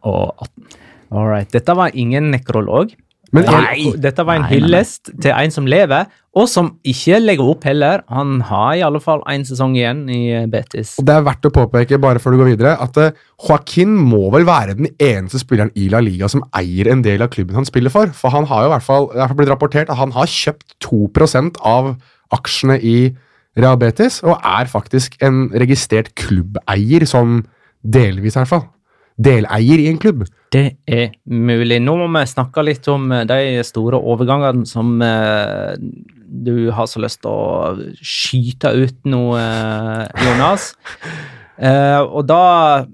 All right. Dette var ingen nekrolog. Men Nei, Dette var en hyllest til en som lever, og som ikke legger opp heller. Han har i alle fall én sesong igjen i eh, Betis. Og det er verdt å påpeke, bare før du går videre, at eh, Joaquin må vel være den eneste spilleren i La Liga som eier en del av klubben han spiller for. For han har jo i hvert fall, er i hvert fall blitt rapportert at han har kjøpt 2% av aksjene i Real Betis, og er faktisk en registrert klubbeier, sånn delvis i hvert fall. Deleier i en klubb. Det er mulig. Nå må vi snakke litt om eh, de store overgangene som eh, du har så lyst til å skyte ut nå, eh, Jonas. <laughs> Eh, og da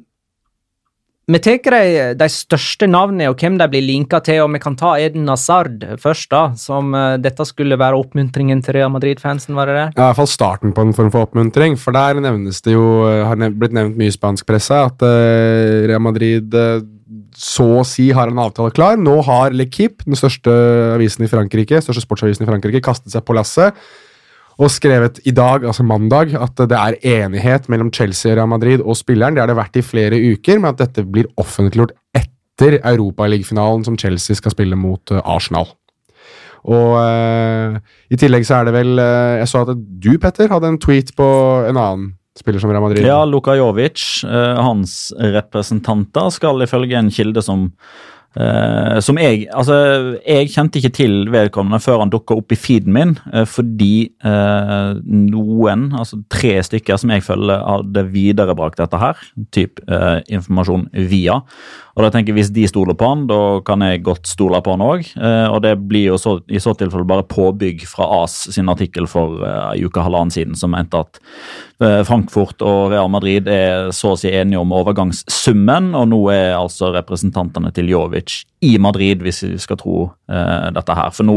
Vi tar de, de største navnene og hvem de blir linka til, og vi kan ta Eden Hazard først, da. Som eh, dette skulle være oppmuntringen til Real Madrid-fansen, var det det? Ja, I hvert fall starten på en form for oppmuntring, for der nevnes det jo eh, har blitt nevnt mye i spansk presse at Real Madrid så å si har en avtale klar. Nå har L'Equipe, den største avisen i Frankrike, største sportsavisen i Frankrike, kastet seg på lasset og skrevet i dag, altså mandag, at det er enighet mellom Chelsea Real Madrid og spilleren. Det har det vært i flere uker, men at dette blir offentliggjort etter Europaligafinalen som Chelsea skal spille mot eh, Arsenal. Og eh, i tillegg så er det vel eh, Jeg så at du, Petter, hadde en tweet på en annen spiller som Real Madrid. Ja, Luka Jovic, eh, hans representanter, skal ifølge en kilde som Uh, som jeg Altså, jeg kjente ikke til vedkommende før han dukka opp i feeden min, uh, fordi uh, noen, altså tre stykker som jeg følger, hadde viderebrakt dette her. Typ informasjon via. Og da tenker jeg Hvis de stoler på han, da kan jeg godt stole på han òg. Og det blir jo så, i så tilfelle bare påbygg fra AS sin artikkel for en uke halvannen siden, som mente at Frankfurt og Real Madrid er så å si enige om overgangssummen, og nå er altså representantene til Jovic i Madrid, hvis vi skal tro eh, dette her. For nå,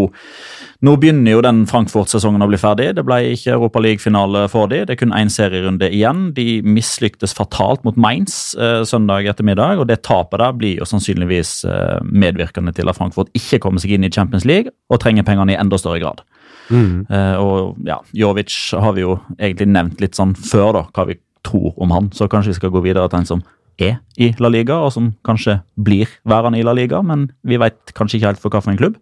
nå begynner jo den Frankfurt-sesongen å bli ferdig. Det ble ikke Europaliga-finale for dem. Det er kun én serierunde igjen. De mislyktes fatalt mot Mainz eh, søndag ettermiddag, og det tapet der blir jo sannsynligvis eh, medvirkende til at Frankfurt ikke kommer seg inn i Champions League og trenger pengene i enda større grad. Eh, og ja, Jovic har vi jo egentlig nevnt litt sånn før, da, hva vi tror om han. Så kanskje vi skal gå videre til en som er i La Liga, og som kanskje blir værende i La Liga, men vi veit kanskje ikke helt for hvilken klubb.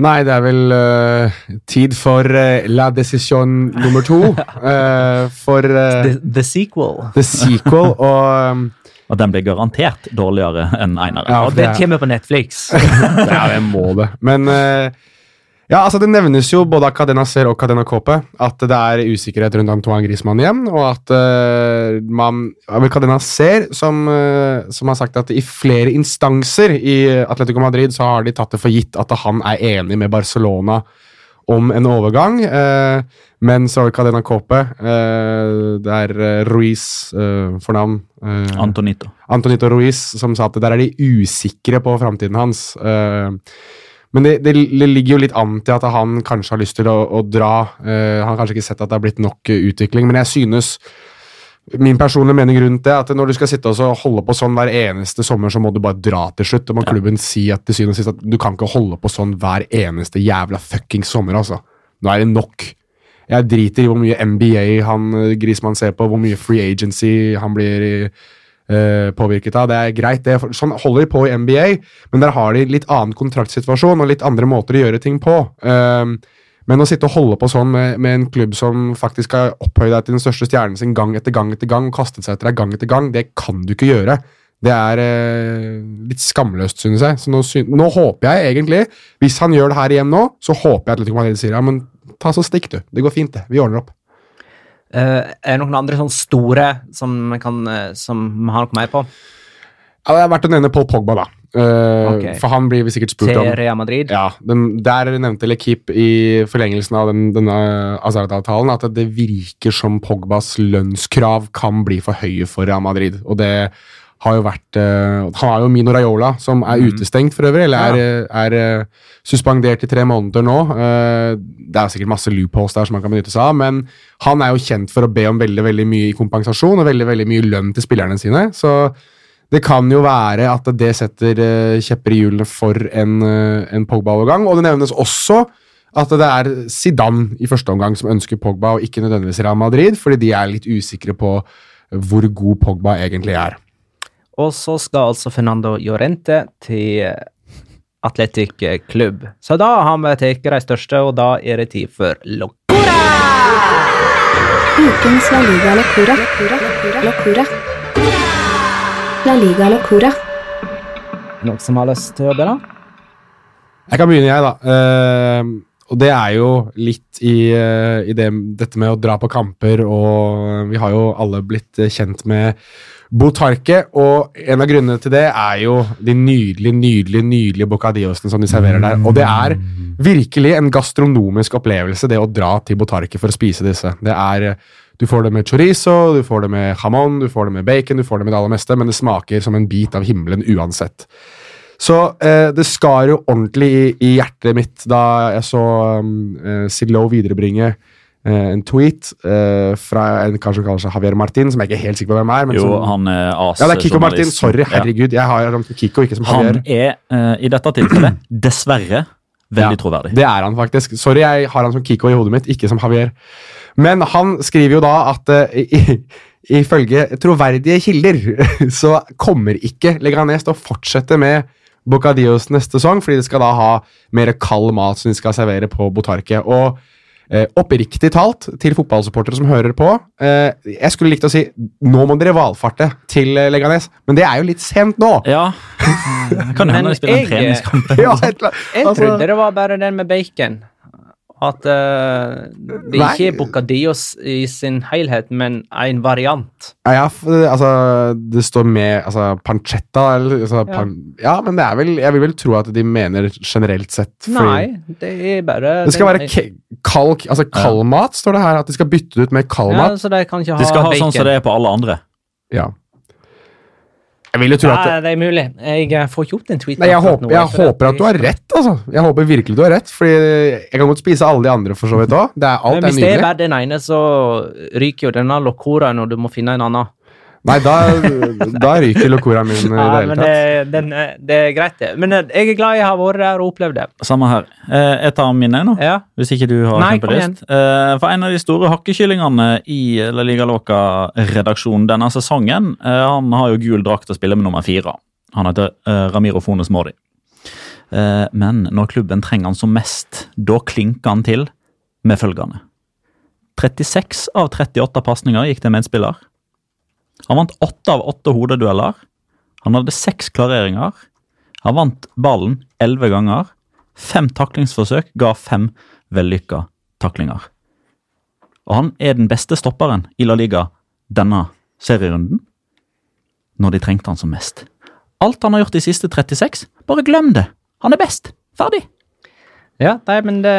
Nei, det er vel uh, tid for uh, la decision nummer to. Uh, <laughs> for eh, The, the sequel. the sequel, <laughs> og um, At den blir garantert dårligere enn eineren. Ja, Og det det- kommer på Netflix. <laughs> Ja, det må det. Men ja, altså det nevnes jo både av Cadena Ser og Cadena Kåpe at det er usikkerhet rundt Antoine Griezmann igjen, og at uh, man Cadena Ser som, uh, som har sagt at i flere instanser i Atletico Madrid så har de tatt det for gitt at han er enig med Barcelona om en overgang, Uh, men så har vi Cadena Kåpe, uh, det er Ruiz uh, for navn. Antonito. Antonito Ruiz som sa at der er de usikre på framtiden hans. Eh, men det, det, ligger jo litt an til at han kanskje har lyst til å, å dra. Uh, han har kanskje ikke sett at det har blitt nok eh, utvikling, men jeg synes Min personlige mening rundt det at når du skal sitte og holde på sånn hver eneste sommer, så må du bare dra til slutt. Og må klubben si at til syvende og sist at du kan ikke holde på sånn hver eneste jævla fuckings sommer, altså. Nå er det nok. Jeg driter i hvor mye NBA han eh, Griezmann ser på, hvor mye free agency han blir eh, påvirket av. Det er greit, det. Sånn holder de på i NBA, men der har de litt annen kontraktsituasjon og litt andre måter å gjøre ting på. Um, men å sitte og holde på sånn med, med en klubb som faktisk har opphøyd deg til den største stjernen sin gang etter gang etter gang, og kastet seg etter deg gang etter gang, det kan du ikke gjøre. Det er eh, litt skamløst, synes jeg. Så nå, nå håper jeg egentlig, hvis han gjør det her igjen nå, så håper jeg Atletico Madrid sier ja, men ta så stikk, du. Det går fint, det. Vi ordner opp. Eh, er det noen andre sånn store som, kan, eh, som har noe mer på? Ja, det er verdt å nevne Paul Pogba, da. Uh, okay. For han blir vi sikkert spurt Til om. Real Madrid? Ja, den, Der nevnte Lekip i forlengelsen av den, denne Azard-avtalen at det virker som Pogbas lønnskrav kan bli for høye for Real Madrid. Og det har jo vært uh, Han er jo Mino Raiola, som er utestengt for øvrig, eller er, eh, er eh, suspendert i tre måneder nå. Uh, det er sikkert masse loopholes der som han kan benytte seg av, men han er jo kjent for å be om veldig veldig mye i kompensasjon og veldig veldig mye lønn til spillerne sine. så det kan jo være at det setter kjepper i hjulene for en, en Pogba-overgang. Og det nevnes også at det er Zidane i første omgang som ønsker Pogba, og ikke nødvendigvis Real Madrid, fordi de er litt usikre på hvor god Pogba egentlig er. Og så skal altså Fernando Llorente til Atletic Klubb. Så da har vi tatt de største, og da er det tid for Locura! Ukens La Liga Locura. Locura. La Liga Locura. Noen som har lyst til å begynne? Jeg kan begynne, jeg, da. Eh, og det er jo litt i, eh, i det, dette med å dra på kamper, og vi har jo alle blitt eh, kjent med Botarque, og en av grunnene til det er jo de nydelige, nydelige, nydelige bocadillosene som de serverer der. Og det er virkelig en gastronomisk opplevelse, det å dra til Botarque for å spise disse. Det er Du får det med chorizo, du får det med jamon, du får det med bacon, du får det med det aller meste, men det smaker som en bit av himmelen uansett. Så eh, det skar jo ordentlig i, i hjertet mitt da jeg så um, eh, Lowe viderebringe eh, en tweet eh, fra en kar som kaller seg Javier Martin, som jeg ikke er helt sikker på hvem er. Men Jo, som, han er as ja, det er Kiko Martin. Sorry, herregud. Jeg har han som Kiko, ikke som Javier. Han er eh, i dette tilfellet <clears throat> dessverre veldig Ja, troverdig. Det er han faktisk. Sorry, jeg har han som Kiko i hodet mitt, ikke som Javier. Men han skriver jo da at uh, ifølge troverdige kilder <laughs> så kommer ikke Leganes til å fortsette med Bocadillos neste sesong, fordi de skal da ha mer kald mat som de skal servere på Botarque. Og eh, oppriktig talt, til fotballsupportere som hører på eh, Jeg skulle likt å si nå må dere valfarte til eh, Leganes, men det er jo litt sent nå. Ja. <laughs> Kan hende de spiller en jeg- treningskamp. <laughs> Ja. Jeg Altså- trodde det var bare den med bacon. At uh, det er ikke er Bocadillos i sin helhet, men en variant. Ja, ja, altså, det står med altså, pancetta eller altså, Ja. pan, ja, men det er vel Jeg vil vel tro at de mener generelt sett Nei, det er bare Det skal det, være kald, altså kald mat, står det her. At de skal bytte det ut med kald ja, mat. Så de kan ikke ha De skal ha bacon. sånn som det er på alle andre. Ja. Jeg vil jo tro at Nei, det er mulig. Jeg eh, får ikke opp den tweeten. Nei, jeg, håper, jeg håper at du har rett, altså. Jeg håper virkelig du har rett, Fordi jeg kan godt spise alle de andre for så vidt òg. Er hvis det er bare den ene, så ryker jo denne locoraen, og du må finne en annen. Nei, da, da ryker locoraen min i det hele tatt. det, den, er- det er greit, det. Men eh, jeg er glad jeg har vært der og opplevd det. Samme her. Eh, jeg tar min, nå. Ja. Hvis ikke du har Nei, kjempelyst. Eh, for en av de store hakkekyllingene i La Liga Loca-redaksjonen denne sesongen, eh, han har jo gul drakt og spiller med nummer fire. Han heter eh, Ramiro Fones Mori. Eh, men når klubben trenger han som mest, da klinker han til med følgende. 36 av 38 pasninger gikk til medspiller. Han vant åtte av åtte hodedueller. Han hadde seks klareringer. Han vant ballen elleve ganger. Fem taklingsforsøk ga fem vellykka taklinger. Og han er den beste stopperen i La Liga denne serierunden. Når de trengte han som mest. Alt han har gjort de siste 36, bare glem det. Han er best. Ferdig. Ja, nei, men det,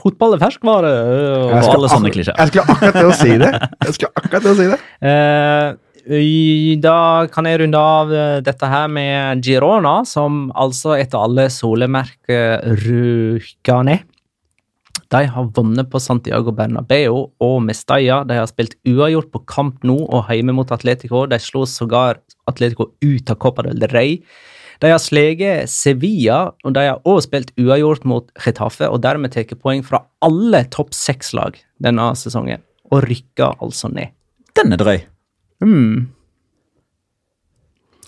fotball er ferskvare. Jeg Og, alle sånne klisjeer. Jeg skulle akkurat til å si det. Jeg skulle akkurat til å si det. Eh, da kan jeg runde av eh, dette her med Girona, som altså etter alle solemerker rykker ned. De har vunnet på Santiago Bernabeu og Mestalla. De har spilt uavgjort på kamp nå og hjemme mot Atletico. De slo sågar Atletico ut av Copa del Rey. De har sleget Sevilla, og de har også spilt uavgjort mot Getafe, og dermed tatt poeng fra alle topp seks-lag denne sesongen, og rykker altså ned. Den er drøy. Hmm.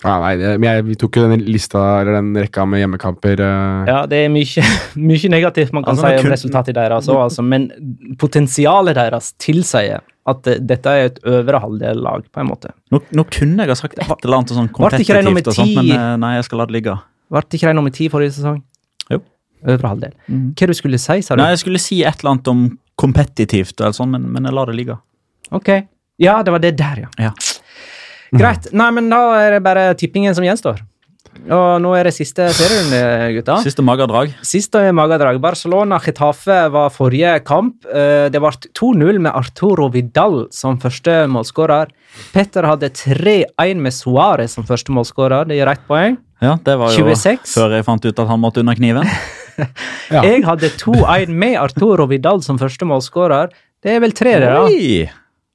Ja, nei, det, jeg, vi tok jo den lista, eller den rekka med hjemmekamper. uh... Ja, det er mye, <laughs> mye negativt man kan Altså, si om kun- resultatet deres òg, altså, men potensialet deres tilsier at det, dette er et øvre halvdel-lag, på en måte. Nå, nå kunne jeg ha sagt et eller annet sånn kompetitivt, og sånt, men eh, nei, jeg skal la det ligge. Ble ikke de nummer ti forrige sesong? Jo. Øvre halvdel. Hva du skulle si, sa du? Nei, Jeg skulle si et eller annet om kompetitivt, eller sånn, men, men jeg lar det ligge. Ok. Ja, det var det der, ja. Ja. Greit. Nei, men da er det bare tippingen som gjenstår. Og nå er det siste serierunde, gutta. Siste magadrag. Siste magadrag. Barcelona-Chetafe var forrige kamp. Eh, Det ble 2-0 med Arturo Vidal som første målskårer. Petter hadde 3-1 med Suárez som første målskårer. Det gir ett poeng. Ja, det var jo 26. før jeg fant ut at han måtte under kniven. Ja. <laughs> Jeg hadde 2-1 med Arturo Vidal som første målskårer. Det er vel tre, det, da. Oi!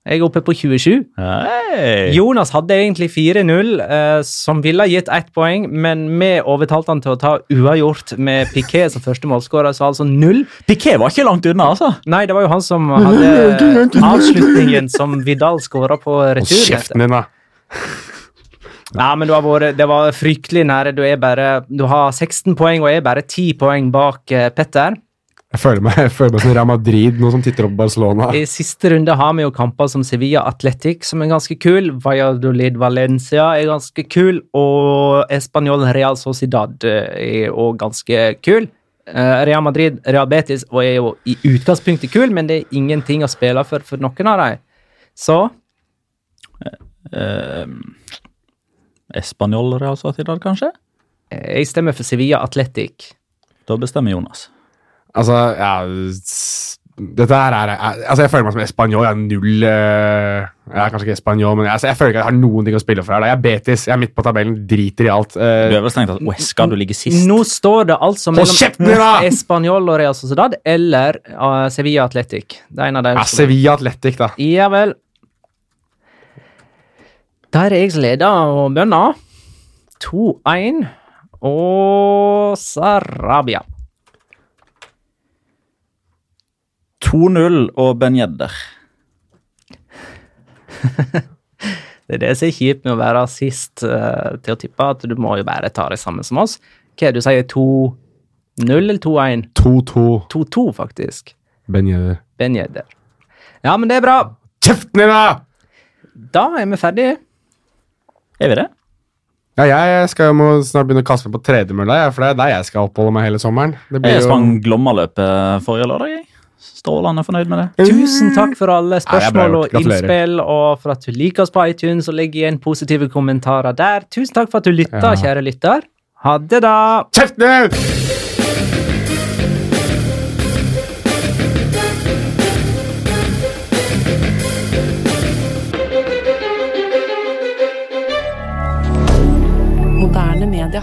Jeg er oppe på 27. Hei! Jonas hadde egentlig 4-0, eh, som ville gitt ett poeng, men vi overtalte han til å ta uavgjort med Piquet som første målskårer, så altså null. Piquet var ikke langt unna, altså. Nei, det var jo han som hadde avslutningen som Vidal skåra på Hold retur. kjeften din, da. Nei, men du har vært, det var fryktelig nære. Du, er bare, du har 16 poeng og er bare 10 poeng bak eh, Petter. Jeg føler meg, jeg føler meg som Real Madrid, nå som titter opp Barcelona. I siste runde har vi jo kamper som Sevilla Athletic, som er ganske kul. Valladolid Valencia er ganske kul. Og Español Real Sociedad eh, er òg ganske kul. Eh, Real Madrid Real Betis og er jo i utgangspunktet kul, men det er ingenting å spille for for noen av dem. Så uh, Espanol Real Sociedad, kanskje? eh, jeg stemmer for Sevilla Athletic. Da bestemmer Jonas. Altså, ja Dette her er er- Altså, jeg føler meg som espanjol. Jeg er null eh, Jeg er kanskje ikke espanjol, men jeg, altså, jeg føler ikke at jeg har noen ting å spille for her. da. Jeg er Betis. Jeg er midt på tabellen. Driter i alt. Uh, Du er vel strengt tatt Uesca, du ligger sist. Nå står det altså mellom din! <laughs> Español og Real Sociedad eller uh, Sevilla Athletic. Det er en av dem. ja, Sevilla Athletic, da. Ja vel. Der er jeg som leder og bønner. 2-1 og Sarabia. 2-0 og Ben Yedder. <laughs> Det er det som er kjipt med å være sist uh, til å tippe, at du må jo bare ta det samme som oss. Hva er det du sier? 2-0 eller 2-1? 2-2. 2-2, faktisk. Ben Yedder. Ben Yedder. Ja, men det er bra. Kjeften i da! Da er vi ferdige. Er vi det? Ja, jeg skal jo må snart begynne å kaste meg på tredemølla, for det er der jeg skal oppholde meg hele sommeren. Det blir Jeg jo sprang Glomma-løpet forrige lørdag, jeg. Strålende fornøyd med det. Tusen takk for alle spørsmål og innspill, og for at du liker oss på iTunes og legger igjen positive kommentarer der. Tusen takk for at du lytta, Ja. kjære lytter. Ha det, da! Kjeft ned! Moderne media.